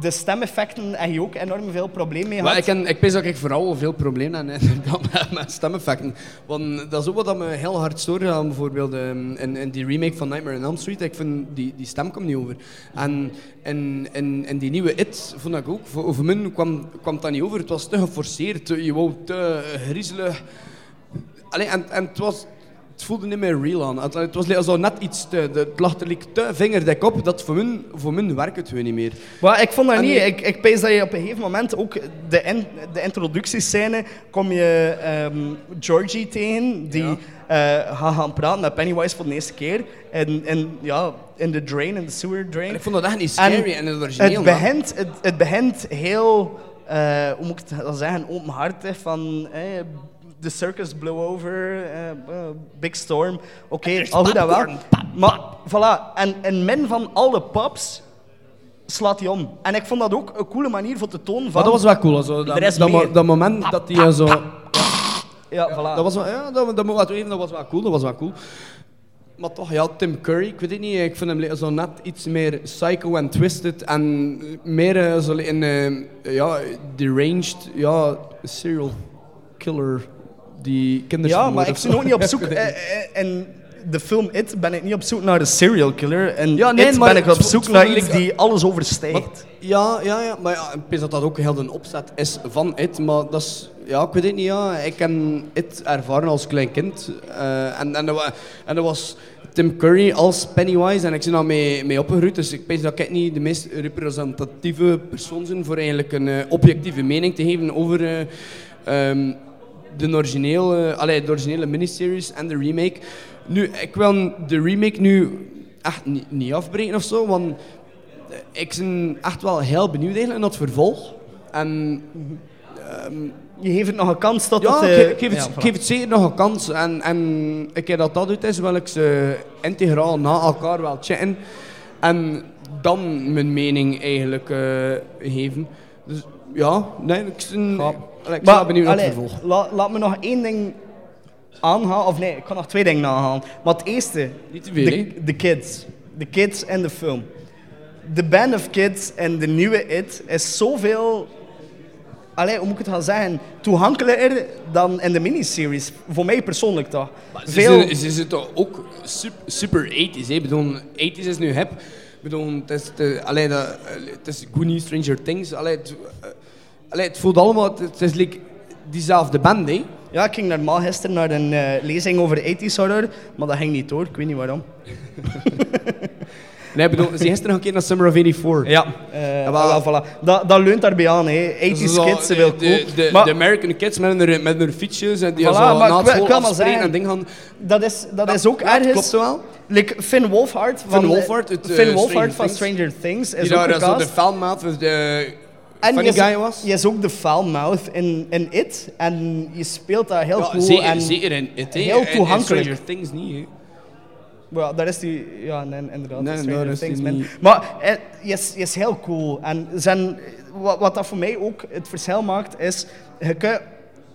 [SPEAKER 2] de stemeffecten heb je ook enorm veel problemen mee
[SPEAKER 1] Maar
[SPEAKER 2] gehad.
[SPEAKER 1] ik, ik dat ik vooral veel problemen heb met, met stemeffecten. Want dat is ook wat dat me heel hard stoorde aan bijvoorbeeld ehm, in, in die remake van Nightmare on Elm Street. Ik vind die, die stem komt niet over. En in, in, in die nieuwe It vond ik ook, voor, voor mij kwam, kwam dat niet over. Het was te geforceerd, je wou te griezelig. Allee, en, en het was... Het voelde niet meer real aan. Het, het was zo net iets te... de- Het lag er like te vingerdik op dat voor mij, voor mij werkt het gewoon niet meer.
[SPEAKER 2] Maar ik vond dat
[SPEAKER 1] En
[SPEAKER 2] niet. Ik, ik pees dat je op een gegeven moment ook de, in, de introductiescène kom je ehm, Georgie tegen die eh, gaat gaan praten met Pennywise voor de eerste keer in, in, ja, in de drain, in de sewer drain.
[SPEAKER 1] Ik vond dat echt niet scary en, het origineel.
[SPEAKER 2] het, begint, het, het begint heel, eh, hoe moet ik het zeggen, openhartig van eh, the circus blow over, eh, eh, big storm. Oké, al goed dat wel. Maar voilà, en in min van alle pubs slaat hij om. En ik vond dat ook een coole manier voor te tonen van...
[SPEAKER 1] Maar dat was wel cool. Zo, dat, dat, mo-
[SPEAKER 2] meer.
[SPEAKER 1] dat moment dat hij zo...
[SPEAKER 2] Ja, voilà.
[SPEAKER 1] Dat was wel, ja, dat, dat moet dat was wel cool, dat was wel cool. Maar toch, ja, Tim Curry, ik weet het niet, ik vind hem zo net iets meer psycho en twisted en meer eh, zo in, eh, ja, deranged, ja, serial killer die kinderen
[SPEAKER 2] ja, maar ik ben ook niet op zoek... Eh, eh, in de film It ben ik niet op zoek naar een serial killer. En
[SPEAKER 1] Ja, nee,
[SPEAKER 2] It
[SPEAKER 1] maar
[SPEAKER 2] ben ik op zoek naar iets die alles overstijgt.
[SPEAKER 1] Ja, ja, ja, maar ja, ik dat dat ook heel een opzet is van It, maar dat is, ja, ik weet het niet, ja, ik heb It ervaren als klein kind eh, en, en, en dat was Tim Curry als Pennywise en ik ben daar mee, mee opgegroeid, dus ik denk dat ik niet de meest representatieve persoon ben voor eigenlijk een objectieve mening te geven over eh, ehm, de originele, allee, de originele miniseries en de remake. Nu, ik wil de remake nu echt niet, niet afbreken of zo, want ik ben echt wel heel benieuwd eigenlijk naar het vervolg. En
[SPEAKER 2] Je geeft het nog een kans tot
[SPEAKER 1] ja,
[SPEAKER 2] het...
[SPEAKER 1] ik
[SPEAKER 2] eh,
[SPEAKER 1] geef, ik geef het,
[SPEAKER 2] ja,
[SPEAKER 1] ik
[SPEAKER 2] voilà.
[SPEAKER 1] geef het zeker nog een kans. En, en een keer dat dat uit is, wil ik ze integraal na elkaar wel checken. En dan mijn mening eigenlijk eh, geven. Dus ja, nee, ik ben. Allee, ik ben benieuwd naar het
[SPEAKER 2] allee,
[SPEAKER 1] vervolg.
[SPEAKER 2] la- laat me nog één ding aanhalen. Of nee, ik kan nog twee dingen aanhalen. Maar het eerste,
[SPEAKER 1] Niet te veel,
[SPEAKER 2] de, kids. De kids en de film. De band of kids en de nieuwe It is zoveel... Allee, hoe moet ik het gaan zeggen? Toegankelijker dan in de miniseries. Voor mij persoonlijk toch.
[SPEAKER 1] Ze,
[SPEAKER 2] Veel...
[SPEAKER 1] ze, ze zitten ook super, super 80s. Hè. Ik bedoel, 80s is nu hip. Ik bedoel, het is, de, allee, dat, het is Goonies, Stranger Things. Allee, het, eh, allee, het voelt allemaal... Het, het is like diezelfde band, hè.
[SPEAKER 2] Ja, ik ging normaal gisteren naar een eh, lezing over 80s horror, maar dat ging niet door. Ik weet niet waarom.
[SPEAKER 1] Nee, ik bedoel, ze gisteren gaan kijken naar Summer of 84.
[SPEAKER 2] Ja, eh,
[SPEAKER 1] Ja, maar-
[SPEAKER 2] voilà, voilà. Dat, dat leunt daarbij aan, hè. 80s
[SPEAKER 1] Zo,
[SPEAKER 2] kids, ze
[SPEAKER 1] de,
[SPEAKER 2] wil cool.
[SPEAKER 1] de, de,
[SPEAKER 2] maar
[SPEAKER 1] de American kids met hun, met hun fietsjes en die
[SPEAKER 2] Voilà,
[SPEAKER 1] zo
[SPEAKER 2] maar
[SPEAKER 1] na het school afspreken en dingen gaan...
[SPEAKER 2] dat is, dat is ook
[SPEAKER 1] Ja,
[SPEAKER 2] ergens...
[SPEAKER 1] klopt wel.
[SPEAKER 2] Like Finn Wolfhard van,
[SPEAKER 1] Finn Wolfhard uit, eh,
[SPEAKER 2] Finn
[SPEAKER 1] Stranger
[SPEAKER 2] Wolfhard van
[SPEAKER 1] Things.
[SPEAKER 2] Stranger Things is
[SPEAKER 1] Die
[SPEAKER 2] ook
[SPEAKER 1] daar zo de foulmouth of de
[SPEAKER 2] En
[SPEAKER 1] funny
[SPEAKER 2] je is-
[SPEAKER 1] guy was.
[SPEAKER 2] Je is ook de foulmouth in, in It. En je speelt dat heel cool.
[SPEAKER 1] zeker,
[SPEAKER 2] en,
[SPEAKER 1] zeker in It,
[SPEAKER 2] heel
[SPEAKER 1] En- en
[SPEAKER 2] toegankelijk.
[SPEAKER 1] Stranger Things niet, hè.
[SPEAKER 2] Daar is die... Ja, nee, inderdaad.
[SPEAKER 1] Nee,
[SPEAKER 2] Stranger Things, man. Maar eh, je is, is heel cool. En zijn, wat, wat dat voor mij ook het verschil maakt, is... Je kunt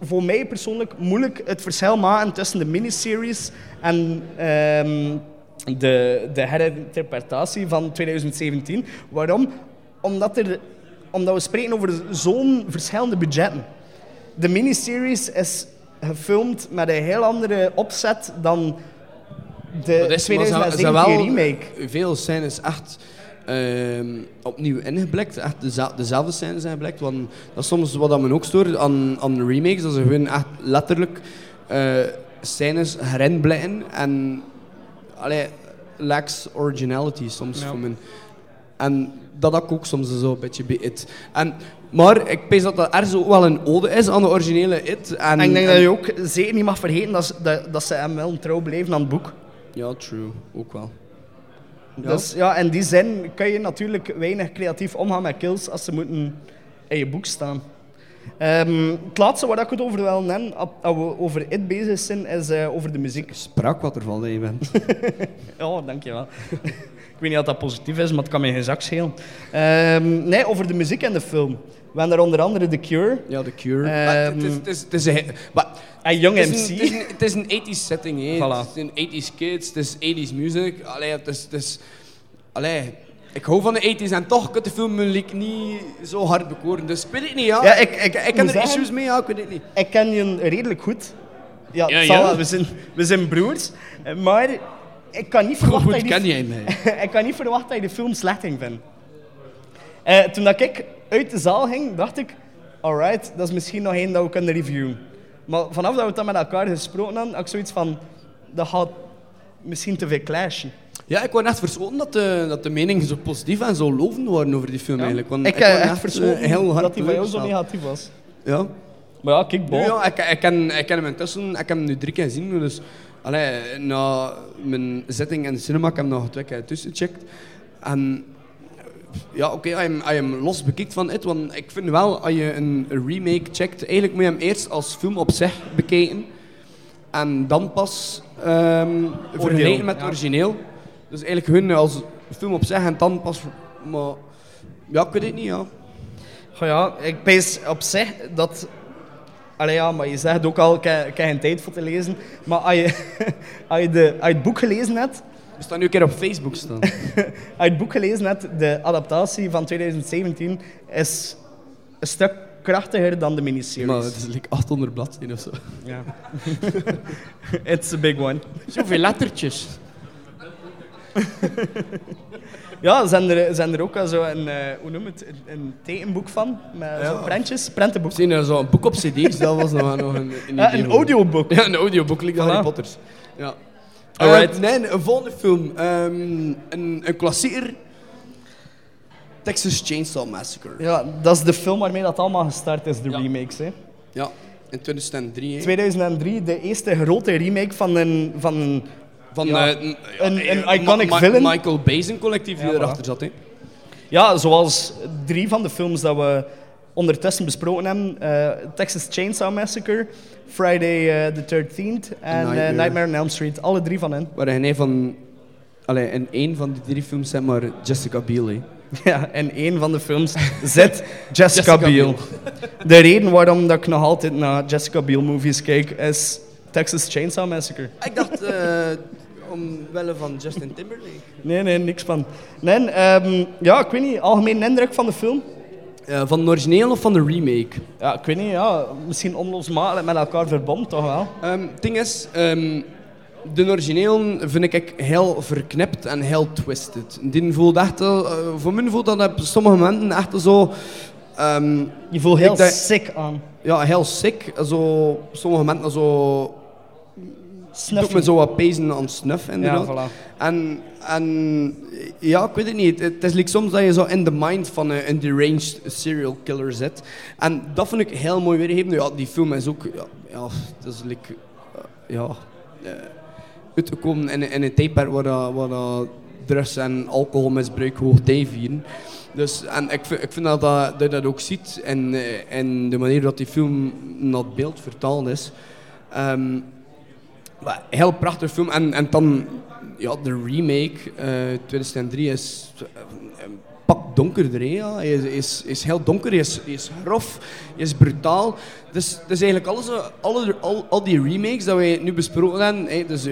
[SPEAKER 2] voor mij persoonlijk moeilijk het verschil maken tussen de miniseries en ehm, de, de herinterpretatie van 2017. Waarom? Omdat, er, omdat we spreken over zo'n verschillende budgetten. De miniseries is gefilmd met een heel andere opzet dan de
[SPEAKER 1] Dat is- maar ze- ze
[SPEAKER 2] 2017
[SPEAKER 1] wel
[SPEAKER 2] remake.
[SPEAKER 1] Veel scènes echt ehm, opnieuw ingeblikt. Echt deze- dezelfde scènes zijn geblikt. Want dat is soms wat dat me ook stoort aan, aan remakes. Dat ze gewoon echt letterlijk eh scènes herinblikken. En allee, lacks originality soms
[SPEAKER 2] Ja.
[SPEAKER 1] voor me. En dat had ik ook soms zo een beetje bij It. En, maar ik pees dat dat ergens ook wel een ode is aan de originele It. En,
[SPEAKER 2] En ik denk
[SPEAKER 1] en-
[SPEAKER 2] dat je ook zeker niet mag vergeten dat, ze- dat, dat ze hem wel trouw blijven aan het boek.
[SPEAKER 1] Ja, true. Ook wel. Ja.
[SPEAKER 2] Dus ja, in die zin kan je natuurlijk weinig creatief omgaan met kills als ze moeten in je boek staan. Ehm, het laatste waar ik het over wil nemen, als we over it bezig zijn, is eh, over de muziek.
[SPEAKER 1] Sprak wat er van dat je bent.
[SPEAKER 2] Ja, dankjewel. Ik weet niet of dat positief is, maar het kan me geen zak schelen. Ehm, nee, over de muziek en de film. We hebben daar onder andere The Cure
[SPEAKER 1] Ja, The Cure.
[SPEAKER 2] Ehm,
[SPEAKER 1] Maar het is, het is, het is een... Maar,
[SPEAKER 2] en Young
[SPEAKER 1] het
[SPEAKER 2] MC.
[SPEAKER 1] een, het is een, het is een 80s setting, hè.
[SPEAKER 2] Voilà.
[SPEAKER 1] Het is een 80s kids, het is 80s music. Allee, het is... Het is allee, ik hou van de 80s en toch kan de film niet zo hard bekoren. Dus ik weet het niet, ja.
[SPEAKER 2] Ja, ik- ik
[SPEAKER 1] ik, ik heb er
[SPEAKER 2] zeggen-
[SPEAKER 1] issues mee, ja, ik weet het niet.
[SPEAKER 2] Ik ken je redelijk goed. Ja,
[SPEAKER 1] Ja, ja.
[SPEAKER 2] We, zijn, we zijn broers. Maar ik kan niet
[SPEAKER 1] Hoe
[SPEAKER 2] verwachten
[SPEAKER 1] goed
[SPEAKER 2] dat je
[SPEAKER 1] ken jij
[SPEAKER 2] ik kan niet verwachten dat je de film slecht ging vinden. Eh, toen dat ik uit de zaal ging, dacht ik... Alright, dat is misschien nog één dat we kunnen reviewen. Maar vanaf dat we het dan met elkaar gesproken hadden, had ik zoiets van... Dat gaat misschien te veel clashen.
[SPEAKER 1] Ja, ik was echt verschoten dat de, dat de meningen zo positief en zo lovend waren over die film eigenlijk. Want
[SPEAKER 2] ik
[SPEAKER 1] was
[SPEAKER 2] heb echt
[SPEAKER 1] eh,
[SPEAKER 2] verschoten
[SPEAKER 1] heel hard
[SPEAKER 2] dat hij bij jou zo negatief was.
[SPEAKER 1] Ja.
[SPEAKER 2] Maar ja, kijk, bol.
[SPEAKER 1] ja, ik, ik, ken, ik ken hem intussen, ik heb hem nu drie keer gezien. Dus allee, na mijn zitting in de cinema, ik heb nog twee keer tussen gecheckt. En ja, oké, hem- als je hem los bekijkt van het, want ik vind wel, als je een remake checkt, eigenlijk moet je hem eerst als film op zich bekijken. En dan pas ehm vergelijken met het
[SPEAKER 2] ja.
[SPEAKER 1] origineel. Dus eigenlijk hun als film op zich en dan pas... Maar ja, ik weet het niet, ja.
[SPEAKER 2] Goh ja, ik pees op zich dat... Allee ja, maar je zegt ook al, ik heb, geen tijd voor te lezen. Maar als je, als je, de, als je het boek gelezen hebt...
[SPEAKER 1] We staan nu een keer op Facebook staan.
[SPEAKER 2] Als je het boek gelezen hebt, de adaptatie van 2017 is een stuk krachtiger dan de miniseries.
[SPEAKER 1] maar het is like 800 bladzijden of zo.
[SPEAKER 2] Ja. It's a big one.
[SPEAKER 1] Zoveel lettertjes.
[SPEAKER 2] Ja, zijn er, zijn er ook zo een, eh, hoe noem het, een, een tekenboek van? Met zo prentjes, prentenboek.
[SPEAKER 1] Zien er zo'n boek op cd's, dat was nog, nog een, een
[SPEAKER 2] Ja,
[SPEAKER 1] idee.
[SPEAKER 2] een audioboek.
[SPEAKER 1] Ja, een audioboek, like. Harry Potters. Ja.
[SPEAKER 2] Alright.
[SPEAKER 1] Eh, nee, een volgende film. Ehm, een, een klassieker. Texas Chainsaw Massacre.
[SPEAKER 2] Ja, dat is de film waarmee dat allemaal gestart is, de
[SPEAKER 1] Ja.
[SPEAKER 2] remakes. Hè.
[SPEAKER 1] Ja, in 2003. hè.
[SPEAKER 2] 2003, de eerste grote remake van een, van een
[SPEAKER 1] Van
[SPEAKER 2] ja,
[SPEAKER 1] een,
[SPEAKER 2] een- een iconic
[SPEAKER 1] Ma-
[SPEAKER 2] villain.
[SPEAKER 1] Michael Bay zijn collectief die
[SPEAKER 2] Ja, voilà.
[SPEAKER 1] erachter zat. Hè.
[SPEAKER 2] Ja, zoals drie van de films dat we ondertussen besproken hebben. eh, Texas Chainsaw Massacre, Friday eh, the 13th en eh,
[SPEAKER 1] Nightmare.
[SPEAKER 2] Nightmare. on Elm Street. Alle drie van hen.
[SPEAKER 1] Waar hij van... Allee, in één van die drie films zeg maar Jessica Biel. hè.
[SPEAKER 2] Ja, en één van de films zit Jessica,
[SPEAKER 1] Jessica
[SPEAKER 2] Biel.
[SPEAKER 1] Biel.
[SPEAKER 2] De reden waarom dat ik nog altijd naar Jessica Biel movies kijk is Texas Chainsaw Massacre.
[SPEAKER 1] Ik dacht, omwille van Justin Timberlake.
[SPEAKER 2] Nee, nee, niks van. Nee, ehm, ja, ik weet niet, algemeen indruk van de film?
[SPEAKER 1] Eh, van de origineel of van de remake?
[SPEAKER 2] Ja, ik weet niet, ja, misschien onlosmakelijk met elkaar verbonden, toch wel?
[SPEAKER 1] Ehm, het ding is, ehm, de origineel vind ik heel verknipt en heel twisted. Die voelt echt, eh, voor mij voelt dat op sommige momenten echt zo, ehm,
[SPEAKER 2] Je voelt heel sick aan.
[SPEAKER 1] ja, heel sick. Zo, op sommige momenten zo, doet
[SPEAKER 2] Snuffen.
[SPEAKER 1] me zo wat pezen aan snuff inderdaad.
[SPEAKER 2] Ja, voilà.
[SPEAKER 1] En, en ja, ik weet het niet. Het is like soms dat je zo in de mind van een, een deranged serial killer zit. En dat vind ik heel mooi weergegeven. Ja, die film is ook, ja, ja het is like, eh, ja, eh, uitgekomen in, in een tijdperk waar, dat, waar dat drugs en alcoholmisbruik hoog vieren. Dus, en ik vind, ik vind dat, dat dat je dat ook ziet in, eh, in de manier dat die film naar het beeld vertaald is. Ehm, heel prachtig film. En, en dan, ja, de remake, eh 2003, is eh, een pak donkerder. Hè, ja. Hij is, is, is heel donker, hij is, is grof, hij is brutaal. Dus, dus eigenlijk alles, eh, alle, al, al die remakes dat wij nu besproken hebben, hè, dus,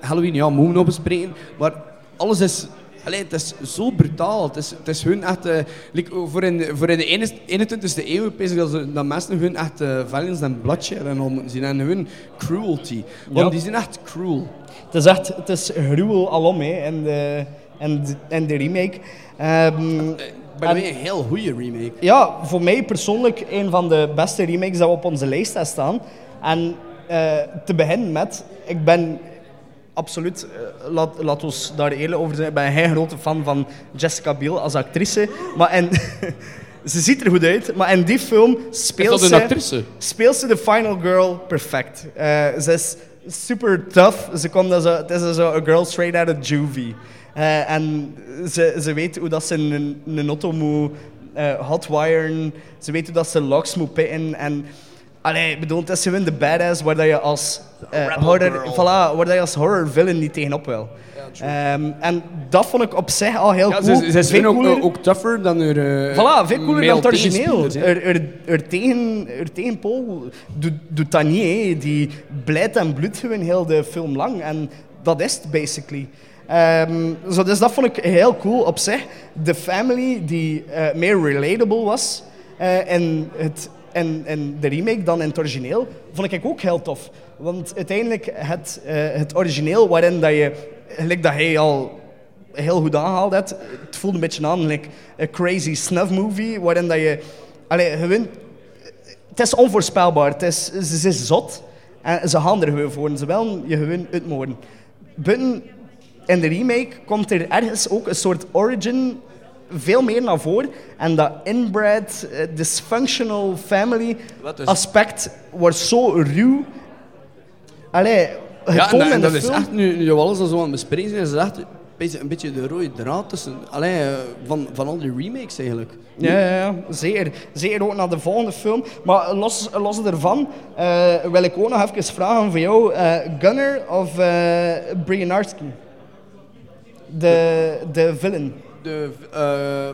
[SPEAKER 1] Halloween, ja, moeten we nog bespreken. Maar alles is... Allee, het is zo brutaal. Het is, het is hun echt... eh, like, voor, in, voor in de 21ste eeuw is dat, ze- dat mensen hun echt uh, violence en bloodshed en al moeten zien. En hun cruelty. Want
[SPEAKER 2] Ja.
[SPEAKER 1] die zijn echt cruel.
[SPEAKER 2] Het is echt, het is gruwel alom, hè, in de, en de, en de remake. Ehm,
[SPEAKER 1] Bij
[SPEAKER 2] en-
[SPEAKER 1] mij een heel goede remake.
[SPEAKER 2] ja, voor mij persoonlijk een van de beste remakes dat we op onze lijst hebben staan. En eh, te beginnen met, ik ben absoluut, eh, laat, laat ons daar eerlijk over zijn, ik ben een heel grote fan van Jessica Biel als actrice. Maar en, ze ziet er goed uit, maar in die film speelt ze... Speelt ze de final girl perfect. Eh, ze is super tough. Ze komt als een, het is zo een girl straight out of juvie. Eh, en ze, ze weet hoe dat ze een, een auto moet eh, hotwiren. Ze weet hoe dat ze locks moet pitten. En allee, ik bedoel, het is gewoon de badass waar dat je als
[SPEAKER 1] rebel
[SPEAKER 2] horror, voilà, waar dat je als horror villain niet tegenop wil. Ehm, en dat vond ik op zich al heel
[SPEAKER 1] Ja,
[SPEAKER 2] cool.
[SPEAKER 1] ze, ze is
[SPEAKER 2] Veel
[SPEAKER 1] ook,
[SPEAKER 2] cooler.
[SPEAKER 1] ook tougher dan haar eh,
[SPEAKER 2] Voilà, veel cooler dan het origineel. Er, er, er, tegen, er tegenpool doet, doet dat niet. hè. Die blijft en bloedt gewoon heel de film lang. En dat is het, basically. Ehm, zo, dus dat vond ik heel cool op zich. De family die eh, meer relatable was eh, in, het, in, in de remake dan in het origineel, vond ik ook heel tof. Want uiteindelijk het, eh, het origineel waarin dat je, gelijk dat hij al heel goed aangehaald hebt. Het voelde een beetje aan like een crazy snuff movie, waarin dat je... Allee, gewoon... Het is onvoorspelbaar, het is, ze, is zot. En ze gaan er gewoon voor, en ze willen je gewoon uitmoorden. Buiten in de remake komt er ergens ook een soort origin veel meer naar voren. En dat inbred, eh, dysfunctional family
[SPEAKER 1] is-
[SPEAKER 2] aspect wordt zo ruw. Allee,
[SPEAKER 1] Ja, en, en
[SPEAKER 2] de
[SPEAKER 1] dat is echt, nu, nu alles zo aan het bespreken zijn, is echt een beetje- de rode draad tussen, allee, eh, van, van al die remakes eigenlijk.
[SPEAKER 2] Ja, ja, ja, zeker. Zeker ook naar de volgende film. Maar los, los daarvan eh, wil ik ook nog even vragen van jou. eh, Gunner of uh, Brianarski? De, de villain.
[SPEAKER 1] De, eh,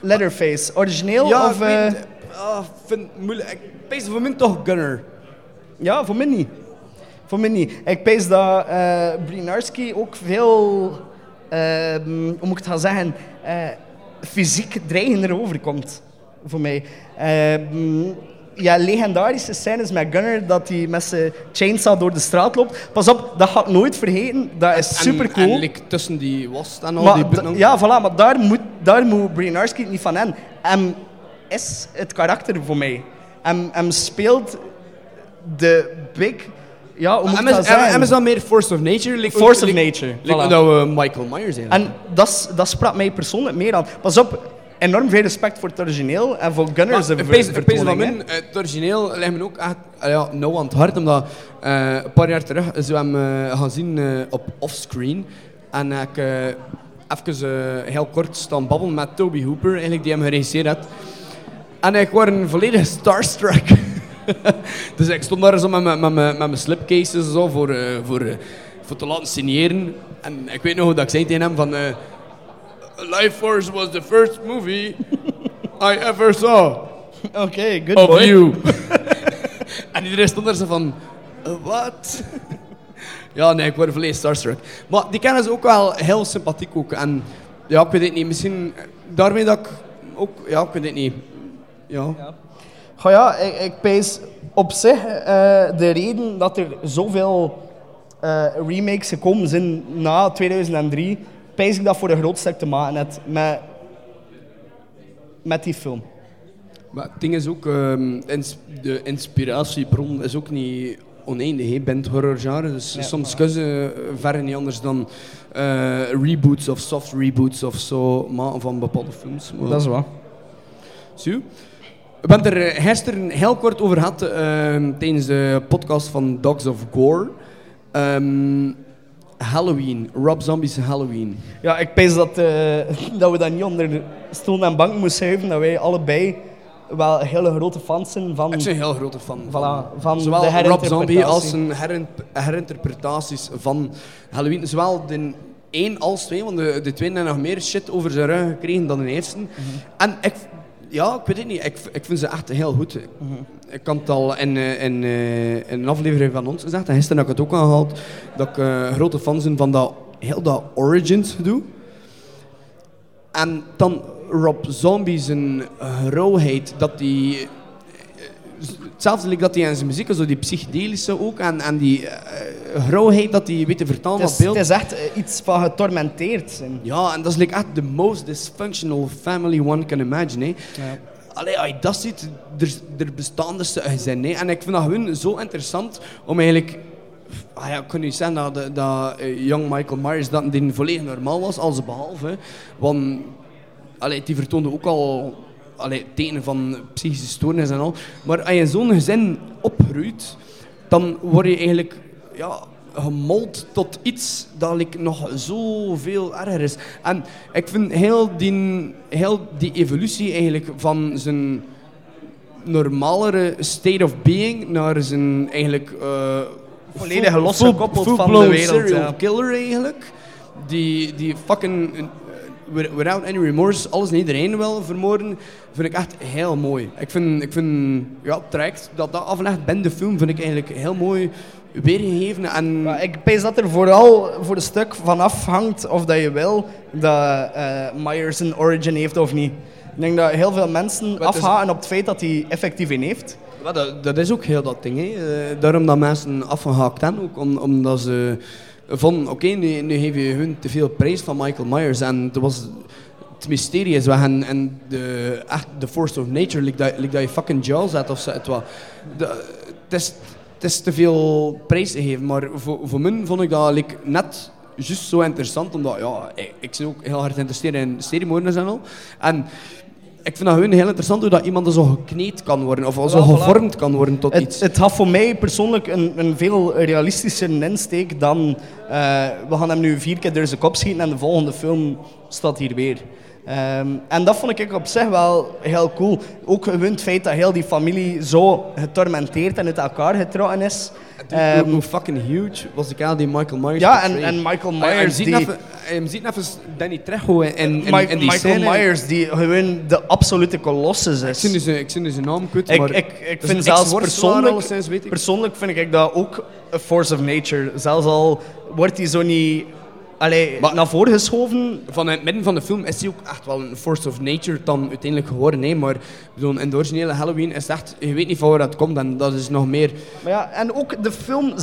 [SPEAKER 2] Leatherface. Origineel
[SPEAKER 1] ja,
[SPEAKER 2] of...
[SPEAKER 1] ik
[SPEAKER 2] eh,
[SPEAKER 1] ah, vind het moeilijk. Ik pees voor mij toch Gunner.
[SPEAKER 2] ja, voor mij niet. Voor mij niet. Ik pees dat eh Brianarski ook veel... ehm, hoe moet ik het gaan zeggen? fysiek dreigender overkomt. Voor mij. Ja, legendarische scènes met Gunner dat hij met zijn chainsaw door de straat loopt. Pas op, dat ga ik nooit vergeten. Dat is super
[SPEAKER 1] En,
[SPEAKER 2] cool.
[SPEAKER 1] en like, tussen die was en al
[SPEAKER 2] Maar
[SPEAKER 1] die button-
[SPEAKER 2] ja, voilà, maar daar moet, daar moet niet van hebben. Hem is het karakter voor mij. Hem, hem speelt de big... Ja, hoe moet dat
[SPEAKER 1] hem is dan meer Force of Nature. Like,
[SPEAKER 2] Force of nature,
[SPEAKER 1] like
[SPEAKER 2] voilà.
[SPEAKER 1] Michael Myers zijn.
[SPEAKER 2] En dat, dat sprak mij persoonlijk meer aan. Pas op, enorm veel respect voor het origineel en voor Gunner zijn
[SPEAKER 1] Maar
[SPEAKER 2] ver-
[SPEAKER 1] een pees- van het origineel ligt me ook echt ja, nauw aan het hart, omdat eh, een paar jaar terug zijn we hem eh, gaan zien eh, op offscreen. En ik even heel kort staan babbelen met Toby Hooper, eigenlijk, die hem geregisseerd had. En ik was een volledig starstruck. dus ik stond daar zo met, mijn- met, met mijn slipcases zo voor, voor, voor te laten signeren. En ik weet nog hoe dat ik zei tegen hem van... Life Force was the first movie I ever saw
[SPEAKER 2] Oké, good
[SPEAKER 1] of
[SPEAKER 2] boy.
[SPEAKER 1] you. en iedereen stond er zo van, "Eh, wat? ja, nee, ik word volledig starstruck. Maar die kennen ze ook wel heel sympathiek ook. En ja, ik weet het niet, misschien daarmee dat ik ook, ja, ik weet het niet. Ja.
[SPEAKER 2] Goh ja, ik, ik pees op zich eh, de reden dat er zoveel eh, remakes gekomen zijn na 2003, pees ik dat voor een groot stuk te maken heeft met, met die film.
[SPEAKER 1] Maar het ding is ook, ehm, ins- de inspiratiebron is ook niet oneindig, hè, bent horrorgenre. Dus
[SPEAKER 2] Ja,
[SPEAKER 1] soms
[SPEAKER 2] voilà.
[SPEAKER 1] kunnen ze verre niet anders dan eh, reboots of soft reboots of zo maken van bepaalde films. Maar-
[SPEAKER 2] Dat is waar.
[SPEAKER 1] Zo. We hebben er eh, gisteren heel kort over gehad ehm, tijdens de podcast van Dogs of Gore. Ehm, Halloween, Rob Zombie's Halloween.
[SPEAKER 2] Ja, ik pees dat, eh, dat we dat niet onder de stoel en bank moesten schuiven, dat wij allebei wel hele grote fans zijn van...
[SPEAKER 1] Ik ben een heel grote fan van,
[SPEAKER 2] Voilà, van
[SPEAKER 1] zowel
[SPEAKER 2] de
[SPEAKER 1] Rob. Zombie als zijn herin- herinterpretaties van Halloween. Zowel de één als twee, want de, de twee hebben nog meer shit over zijn rug gekregen dan de eerste.
[SPEAKER 2] Mhm.
[SPEAKER 1] En ik, ja, ik weet het niet, ik, ik vind ze echt heel goed.
[SPEAKER 2] Mhm.
[SPEAKER 1] Ik kan het al in, eh, in, eh, in een aflevering van ons gezegd, en gisteren heb ik het ook aangehaald, dat ik eh, grote fan ben van dat, heel dat Origins gedoe. En dan Rob Zombie zijn rauwheid, dat die hetzelfde dat hij in zijn muziek, zo die psychedelische ook, en, en die eh grauwheid dat hij weet te vertalen
[SPEAKER 2] Het
[SPEAKER 1] op
[SPEAKER 2] is,
[SPEAKER 1] beeld.
[SPEAKER 2] het is echt eh, iets van getormenteerd zijn.
[SPEAKER 1] Ja, en dat is like echt the most dysfunctional family one can imagine. Hè. Allee, als je dat ziet, er, er bestaan dus gezinnen. En ik vind dat gewoon zo interessant om eigenlijk... Ah ja, ik kan niet zeggen dat, dat, dat eh, young Michael Myers dat die volledig normaal was, alles behalve. Want allee, die vertoonde ook al allee, tekenen van psychische stoornis en al. Maar als je zo'n gezin opgroeit, dan word je eigenlijk ja, gemold tot iets dat like, nog zoveel erger is. En ik vind heel die, heel die evolutie eigenlijk van zijn normalere state of being naar zijn eigenlijk... eh,
[SPEAKER 2] Volledige
[SPEAKER 1] full-
[SPEAKER 2] losgekoppeld van de wereld,
[SPEAKER 1] serial
[SPEAKER 2] ja.
[SPEAKER 1] killer eigenlijk. Die, die fucking... wi- Without any remorse alles en iedereen wil vermoorden, vind ik echt heel mooi. Ik vind, ik vind ja, het traject dat dat aflegt bij de film, vind ik eigenlijk heel mooi weergegeven. En
[SPEAKER 2] ik pees dat er vooral voor een stuk van afhangt of dat je wil dat eh, Myers een origin heeft of niet. Ik denk dat heel veel mensen afgaan op het feit dat hij effectief een heeft.
[SPEAKER 1] Ja, dat, dat is ook heel dat ding. Hè. Eh, daarom dat mensen afgehaakt zijn, ook om, omdat ze van oké, nu, nu geef je hun te veel prijs van Michael Myers. En dat was het mysterie is en, en de, echt force of nature, like dat, dat je fucking Jaws had of zo. Het, wa- de- het, is, het is te veel prijs te geven, maar voor, voor mij vond ik dat net juist zo interessant, omdat ja, ik, ik ben ook heel hard geïnteresseerd in seriemoorders en al. En ik vind dat heel interessant hoe dat iemand zo gekneed kan worden, of zo gevormd kan worden tot
[SPEAKER 2] Het,
[SPEAKER 1] iets.
[SPEAKER 2] het had voor mij persoonlijk een, een veel realistischer insteek dan eh, we gaan hem nu vier keer door zijn kop schieten en de volgende film staat hier weer. Ehm, en dat vond ik op zich wel heel cool. Ook het feit dat heel die familie zo getormenteerd en uit elkaar getrokken is.
[SPEAKER 1] Hoe-
[SPEAKER 2] Ehm,
[SPEAKER 1] hoe fucking huge was de kerel die Michael Myers
[SPEAKER 2] ja, en, en Michael Myers die...
[SPEAKER 1] hij ziet even Danny Trejo
[SPEAKER 2] Mi-
[SPEAKER 1] in die
[SPEAKER 2] Michael. Myers die gewoon de absolute kolossus
[SPEAKER 1] Ik
[SPEAKER 2] is.
[SPEAKER 1] zie nu zijn, ik zie nu zijn naam
[SPEAKER 2] Ik,
[SPEAKER 1] maar...
[SPEAKER 2] ik, ik
[SPEAKER 1] is
[SPEAKER 2] vind zelfs persoonlijk,
[SPEAKER 1] weet ik.
[SPEAKER 2] persoonlijk vind ik dat ook een force of nature. Zelfs al wordt hij zo niet allee,
[SPEAKER 1] Maar-
[SPEAKER 2] naar voren geschoven.
[SPEAKER 1] Van het midden van de film is hij ook echt wel een force of nature dan uiteindelijk geworden. Hè. Maar bedoel, in de originele Halloween is echt... Je weet niet van waar dat komt en dat is nog meer...
[SPEAKER 2] Maar ja, en ook de film...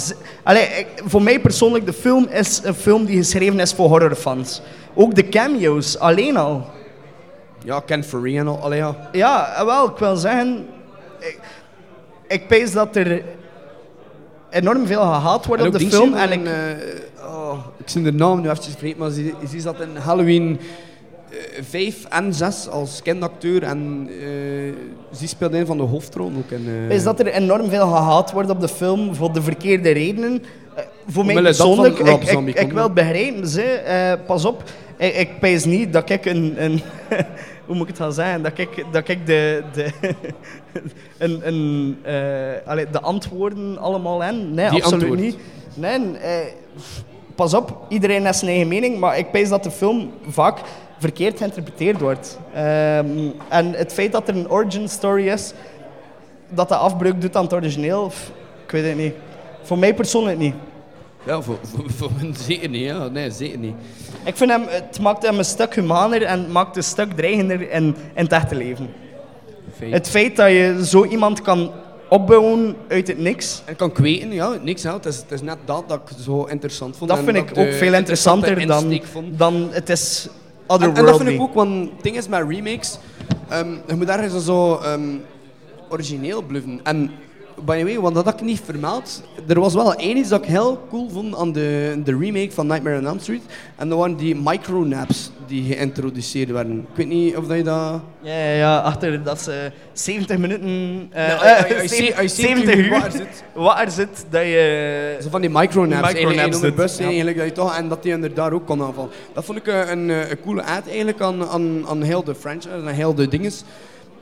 [SPEAKER 2] Allee, voor mij persoonlijk, de film is een film die geschreven is voor horrorfans. Ook de cameo's, alleen al.
[SPEAKER 1] Ja, Ken Faree en al. Allee, ja.
[SPEAKER 2] Ja, eh, wel, ik wil zeggen... Ik, ik pees dat er enorm veel gehaat wordt op de film. En ik,
[SPEAKER 1] eh, oh, ik zie de naam nu even vergeten, maar ze, ze zat in Halloween eh, 5 en 6 als kindacteur en eh ze speelde een van de hoofdrollen ook in... eh,
[SPEAKER 2] is dat er enorm veel gehaat wordt op de film voor de verkeerde redenen. Eh, voor mij
[SPEAKER 1] Omwille dat van
[SPEAKER 2] persoonlijk, ik, ik, wil begrijpen, ze, eh, pas op, ik, ik pees niet dat ik een, een hoe moet ik het gaan zeggen, dat ik, dat ik de, de, een, eh, de antwoorden allemaal en Nee,
[SPEAKER 1] Die
[SPEAKER 2] absoluut
[SPEAKER 1] antwoord.
[SPEAKER 2] niet. Nee, eh, pas op, iedereen heeft zijn eigen mening, maar ik pees dat de film vaak verkeerd geïnterpreteerd wordt. Ehm, en het feit dat er een origin story is, dat dat afbreuk doet aan het origineel, pff, ik weet het niet. Voor mij persoonlijk niet.
[SPEAKER 1] Ja, voor, voor, zeker niet. Ja. Nee, zeker niet.
[SPEAKER 2] Ik vind hem, het maakt hem een stuk humaner en het maakt een stuk dreigender in, in het echte leven.
[SPEAKER 1] Feit.
[SPEAKER 2] Het feit dat je zo iemand kan opbouwen uit het niks,
[SPEAKER 1] En kan kweten, ja, niks helpt. Het is, het is net dat dat ik zo interessant vond.
[SPEAKER 2] dat
[SPEAKER 1] en
[SPEAKER 2] vind ik ook veel interessanter
[SPEAKER 1] interessante
[SPEAKER 2] dan, dan het is
[SPEAKER 1] En, en dat
[SPEAKER 2] otherworldly.
[SPEAKER 1] vind ik ook, want het ding is met remakes, ehm, je moet ergens zo ehm, origineel bluffen. En by the way, want dat had ik niet vermeld, er was wel één iets dat ik heel cool vond aan de, de remake van Nightmare on Elm Street. En dat waren die micronaps die geïntroduceerd werden. Ik weet niet of dat je dat...
[SPEAKER 2] Ja, ja, ja, achter dat ze 70 minuten, eh,
[SPEAKER 1] Ja,
[SPEAKER 2] eh,
[SPEAKER 1] ja, ja, je ziet- je ziet
[SPEAKER 2] 70
[SPEAKER 1] hoe
[SPEAKER 2] uur
[SPEAKER 1] waar zit.
[SPEAKER 2] waar zit, dat je...
[SPEAKER 1] Zo van die micronaps, in de bus
[SPEAKER 2] ja.
[SPEAKER 1] eigenlijk, dat je toch, en dat die inderdaad ook kon aanvallen. Dat vond ik eh, een, eh, een coole ad eigenlijk aan, aan, aan heel de franchise en heel de dinges.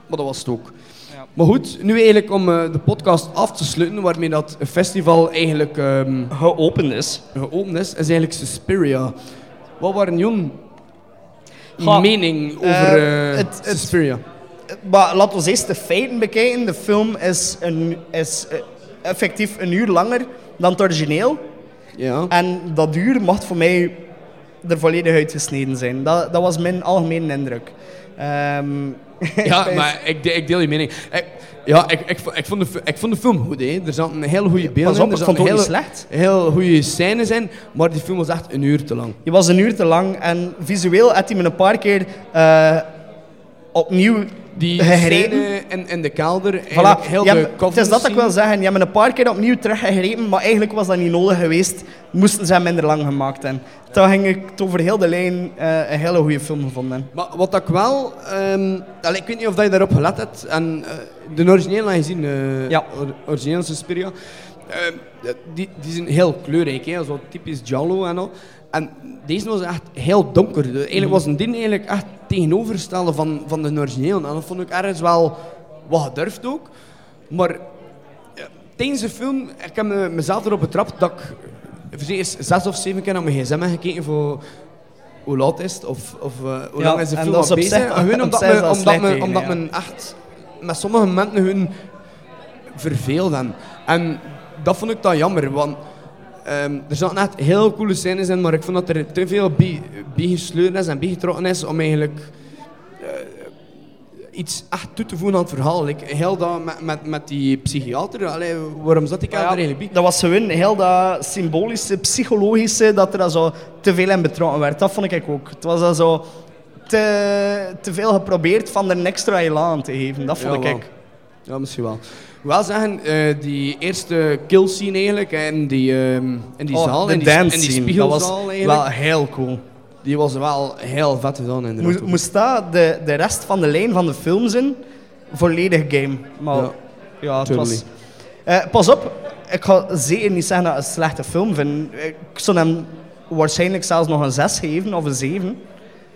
[SPEAKER 1] Maar dat was het ook. Maar goed, nu eigenlijk om eh, de podcast af te sluiten, waarmee dat festival eigenlijk ehm,
[SPEAKER 2] geopend is.
[SPEAKER 1] geopend is, is eigenlijk Suspiria. Wat waren Jon
[SPEAKER 2] Goh,
[SPEAKER 1] mening over
[SPEAKER 2] eh, het- het-
[SPEAKER 1] Suspiria?
[SPEAKER 2] Maar laten we eerst de feiten bekijken. De film is, een, is effectief een uur langer dan het origineel.
[SPEAKER 1] Ja.
[SPEAKER 2] En dat uur mag voor mij er volledig uitgesneden zijn. Dat, dat was mijn algemene indruk. Ehm,
[SPEAKER 1] Ja, maar ik, ik deel je mening. Ik, Ja, ik, ik, ik, vond de, ik vond de film goed. Hè. Er zaten hele goede beelden
[SPEAKER 2] Pas op,
[SPEAKER 1] in.
[SPEAKER 2] ik
[SPEAKER 1] Er
[SPEAKER 2] vond het ook
[SPEAKER 1] zaten hele-
[SPEAKER 2] slecht.
[SPEAKER 1] Heel goede scènes in, maar die film was echt een uur te lang.
[SPEAKER 2] Je was een uur te lang en visueel had hij me een paar keer eh, opnieuw
[SPEAKER 1] Die
[SPEAKER 2] gegrepen.
[SPEAKER 1] in, in de kelder,
[SPEAKER 2] Voilà.
[SPEAKER 1] heel
[SPEAKER 2] Ja,
[SPEAKER 1] de
[SPEAKER 2] het is dat ik wil zeggen. Je hebt een paar keer opnieuw teruggegrepen, maar eigenlijk was dat niet nodig geweest. Moesten ze hem minder lang gemaakt hebben. Toen ging ik het over heel de lijn eh, een hele goede film gevonden.
[SPEAKER 1] Maar wat ik wel... allee, ik weet niet of dat je daarop gelet hebt. En, eh, de originele heb je gezien, eh
[SPEAKER 2] Ja.
[SPEAKER 1] or- originele Suspiria. Ehm, die, die zijn heel kleurrijk, hè, zo typisch Giallo en al. En deze was echt heel donker. Eigenlijk was een ding eigenlijk echt tegenovergestelde van, van de originele. En dat vond ik ergens wel wat gedurfd ook. Maar ja, tijdens de film, ik heb me- mezelf erop betrapt dat ik voor eerst zes of zeven keer naar mijn gsm heb gekeken voor hoe laat is het of, of eh, hoe
[SPEAKER 2] Ja,
[SPEAKER 1] lang is de film
[SPEAKER 2] is
[SPEAKER 1] al bezig. gewoon omdat,
[SPEAKER 2] is
[SPEAKER 1] me,
[SPEAKER 2] dat
[SPEAKER 1] omdat, me,
[SPEAKER 2] tegen,
[SPEAKER 1] omdat
[SPEAKER 2] ja.
[SPEAKER 1] men echt met sommige momenten hun verveelden. En dat vond ik dan jammer, want ehm, er zaten echt heel coole scènes in, maar ik vond dat er te veel bij, is en bijgetrokken is om eigenlijk eh, iets echt toe te voegen aan het verhaal. Like, heel dat met, met, met die psychiater, allee, waarom zat ik
[SPEAKER 2] Ja,
[SPEAKER 1] daar eigenlijk bij?
[SPEAKER 2] dat was gewoon heel dat symbolische, psychologische, dat er zo te veel in betrokken werd. Dat vond ik ook. Het was dan zo te, te veel geprobeerd van er een extra elan aan te geven. Dat vond
[SPEAKER 1] Ja,
[SPEAKER 2] ik.
[SPEAKER 1] wel. Ja, misschien wel. Wel zeggen, eh, die eerste kill scene eigenlijk in die, ehm, in die
[SPEAKER 2] Oh,
[SPEAKER 1] zaal,
[SPEAKER 2] de
[SPEAKER 1] in die,
[SPEAKER 2] dance
[SPEAKER 1] in die spiegelzaal
[SPEAKER 2] dat was
[SPEAKER 1] eigenlijk,
[SPEAKER 2] wel heel cool.
[SPEAKER 1] die was wel heel vet gedaan inderdaad.
[SPEAKER 2] Moest, moest dat de, de rest van de lijn van de film zijn, volledig game. Maar ja,
[SPEAKER 1] Ja,
[SPEAKER 2] het was... Eh, pas op, ik ga zeker niet zeggen dat het een slechte film vind. Ik zou hem waarschijnlijk zelfs nog een 6 geven of een 7.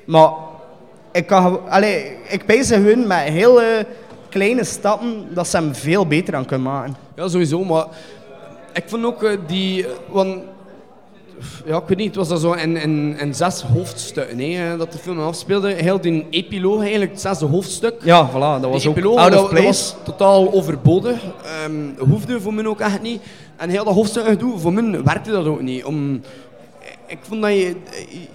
[SPEAKER 2] Maar ik, kan, allee, ik wijs hun met hele kleine stappen dat ze hem veel beter aan kunnen maken.
[SPEAKER 1] Ja, sowieso, maar ik vond ook eh, die, want ja, ik weet niet, het was dan zo in, in, in zes hoofdstukken hè, dat de film afspeelde. Heel die epiloog eigenlijk, het zesde hoofdstuk.
[SPEAKER 2] Ja, voilà, dat was
[SPEAKER 1] Die
[SPEAKER 2] ook out
[SPEAKER 1] dat,
[SPEAKER 2] of
[SPEAKER 1] dat
[SPEAKER 2] place.
[SPEAKER 1] was totaal overbodig. Ehm hoefde voor mij ook echt niet. En heel dat hoofdstuk gedoe, voor mij werkte dat ook niet. Om, ik vond dat je,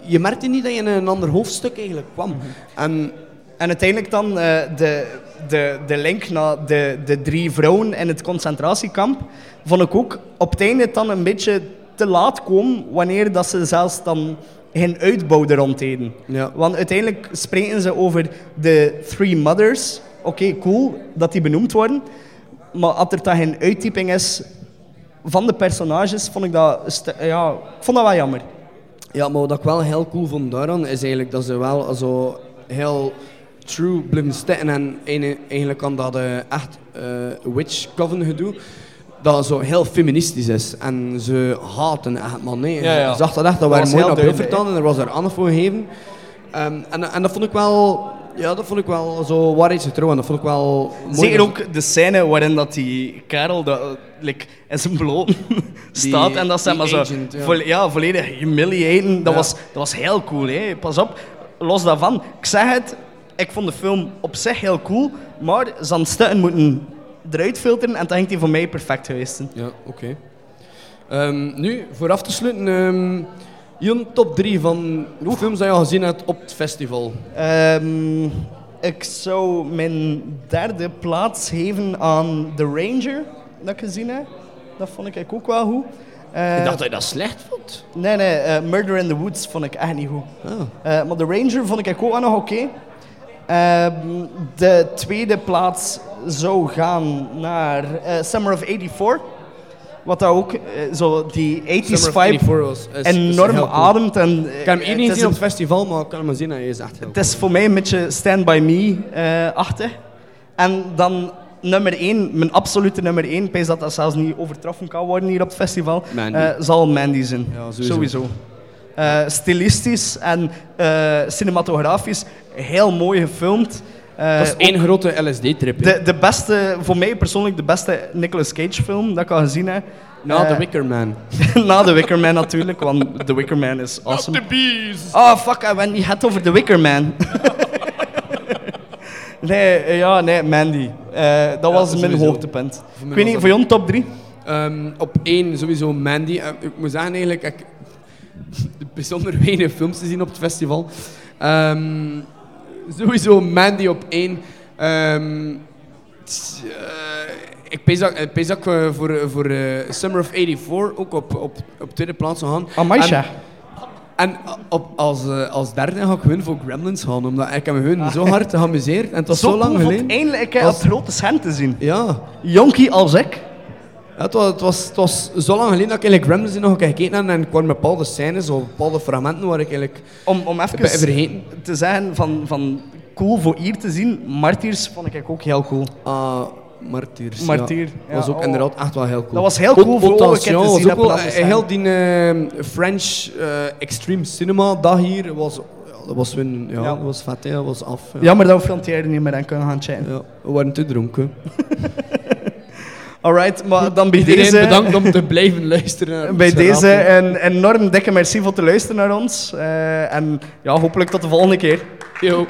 [SPEAKER 1] je merkte niet dat je in een ander hoofdstuk eigenlijk kwam.
[SPEAKER 2] Mhm.
[SPEAKER 1] En
[SPEAKER 2] En uiteindelijk dan eh, de, de, de link naar de, de drie vrouwen in het concentratiekamp, vond ik ook op het einde dan een beetje te laat komen, wanneer dat ze zelfs dan geen uitbouw rond deden.
[SPEAKER 1] Ja.
[SPEAKER 2] Want uiteindelijk spreken ze over de Three Mothers. Oké, cool dat die benoemd worden. Maar als er dan geen uittyping is van de personages, vond ik dat, ja, ik vond dat wel jammer.
[SPEAKER 1] Ja, maar wat ik wel heel cool vond daaraan, is eigenlijk dat ze wel zo heel true blijven staan en eigenlijk aan dat eh, echt eh, witch coven gedoe, dat het zo heel feministisch is. En ze haten echt man, nee.
[SPEAKER 2] Ja, ja.
[SPEAKER 1] Je zag dat echt, dat
[SPEAKER 2] was
[SPEAKER 1] werd mooi naar beeld vertaald en er was er aandacht voor gegeven. Ehm, en, en dat vond ik wel, ja, dat vond ik wel zo waarheidsgetrouw en dat vond ik wel mooi.
[SPEAKER 2] Zeker
[SPEAKER 1] dat-
[SPEAKER 2] ook de scène waarin dat die kerel dat, like, in zijn bloot staat en dat ze hem
[SPEAKER 1] die
[SPEAKER 2] maar zo
[SPEAKER 1] agent, ja.
[SPEAKER 2] volle- ja, volledig humiliaten. Dat,
[SPEAKER 1] Ja.
[SPEAKER 2] was, dat was heel cool. Hè. Pas op, los daarvan. Ik zeg het, ik vond de film op zich heel cool, maar ze hadden stukken moeten eruit filteren en dan ging die voor mij perfect geweest. zijn.
[SPEAKER 1] Ja, oké. Ehm, nu, voor af te sluiten, Jon, top 3 van films die je al gezien hebt op het festival.
[SPEAKER 2] Ehm, ik zou mijn derde plaats geven aan The Ranger, dat ik gezien heb. Dat vond ik ook wel goed. Eh,
[SPEAKER 1] ik dacht dat je dat slecht vond.
[SPEAKER 2] Nee, nee, eh, Murder in the Woods vond ik echt niet goed. Eh, maar The Ranger vond ik ook wel nog oké. De tweede plaats zou gaan naar eh, Summer of 84. Wat ook eh, zo die 80s
[SPEAKER 1] Summer of
[SPEAKER 2] vibe
[SPEAKER 1] 84 was- is- is
[SPEAKER 2] enorm
[SPEAKER 1] heel cool.
[SPEAKER 2] ademt. En, eh,
[SPEAKER 1] Ik heb hem
[SPEAKER 2] het
[SPEAKER 1] niet
[SPEAKER 2] is
[SPEAKER 1] gezien op het festival, maar ik kan hem maar zien en hij is echt
[SPEAKER 2] Het is voor mij een beetje Stand By Me-achtig. en dan nummer 1, mijn absolute nummer 1, ik weet dat dat zelfs niet overtroffen kan worden hier op het festival,
[SPEAKER 1] Mandy.
[SPEAKER 2] zal Mandy zijn.
[SPEAKER 1] Ja, sowieso.
[SPEAKER 2] sowieso. Eh, stilistisch en eh, cinematografisch heel mooi gefilmd. Eh,
[SPEAKER 1] Dat is één grote LSD-trip.
[SPEAKER 2] de, de beste, voor mij persoonlijk de beste Nicolas Cage film dat ik al gezien heb.
[SPEAKER 1] Na The Wicker Man.
[SPEAKER 2] na The Wicker Man natuurlijk, want The Wicker Man is awesome.
[SPEAKER 1] bees!
[SPEAKER 2] Oh fuck, I went niet het over The Wicker Man. nee, ja, nee, Mandy. Eh, dat was mijn hoogtepunt. Ik weet niet, voor jou top 3?
[SPEAKER 1] Ehm, op één sowieso Mandy. Ik moet zeggen eigenlijk, ik bijzonder weinig films te zien op het festival. Ehm, sowieso Mandy op één. Ehm, Eh, ik pees dat, ik pees dat ik eh, voor, voor eh, Summer of 84 ook op, op, op tweede plaats zou gaan.
[SPEAKER 2] Amai,
[SPEAKER 1] En-
[SPEAKER 2] zeg.
[SPEAKER 1] En op, als, eh, als derde ga ik gewoon voor Gremlins gaan, omdat ik heb me gewoon zo hard geamuseerd. En het was zo,
[SPEAKER 2] Zo
[SPEAKER 1] lang
[SPEAKER 2] cool
[SPEAKER 1] geleden.
[SPEAKER 2] eindelijk op grote scherm te zien.
[SPEAKER 1] Ja.
[SPEAKER 2] Jonkie als ik.
[SPEAKER 1] Ja, het, was, het, was, het was zo lang geleden dat ik eigenlijk Gremlins nog gekeken heb en ik kwam bepaalde scènes of bepaalde fragmenten waar ik eigenlijk
[SPEAKER 2] Om, om even
[SPEAKER 1] vergeten.
[SPEAKER 2] te zeggen van, van cool voor hier te zien. Martyrs vond ik ook heel cool.
[SPEAKER 1] Ah, Martyrs.
[SPEAKER 2] Martyr,
[SPEAKER 1] Ja. was ook
[SPEAKER 2] oh.
[SPEAKER 1] inderdaad echt wel heel cool.
[SPEAKER 2] Dat was heel cool voor keer te
[SPEAKER 1] Audition was
[SPEAKER 2] zien
[SPEAKER 1] ook wel, eh, Heel die eh, French eh, Extreme Cinema dag hier was, dat was, hun, ja,
[SPEAKER 2] Ja.
[SPEAKER 1] Dat was vet, hè, dat was af. Ja.
[SPEAKER 2] Jammer dat we frontieren niet meer aan kunnen gaan chatten.
[SPEAKER 1] Ja, we waren te dronken.
[SPEAKER 2] Alright, maar dan bij
[SPEAKER 1] Iedereen
[SPEAKER 2] deze...
[SPEAKER 1] bedankt om te blijven luisteren. naar
[SPEAKER 2] Bij deze een enorm dikke merci voor te luisteren naar ons. Eh, en ja, hopelijk tot de volgende keer.
[SPEAKER 1] Yo.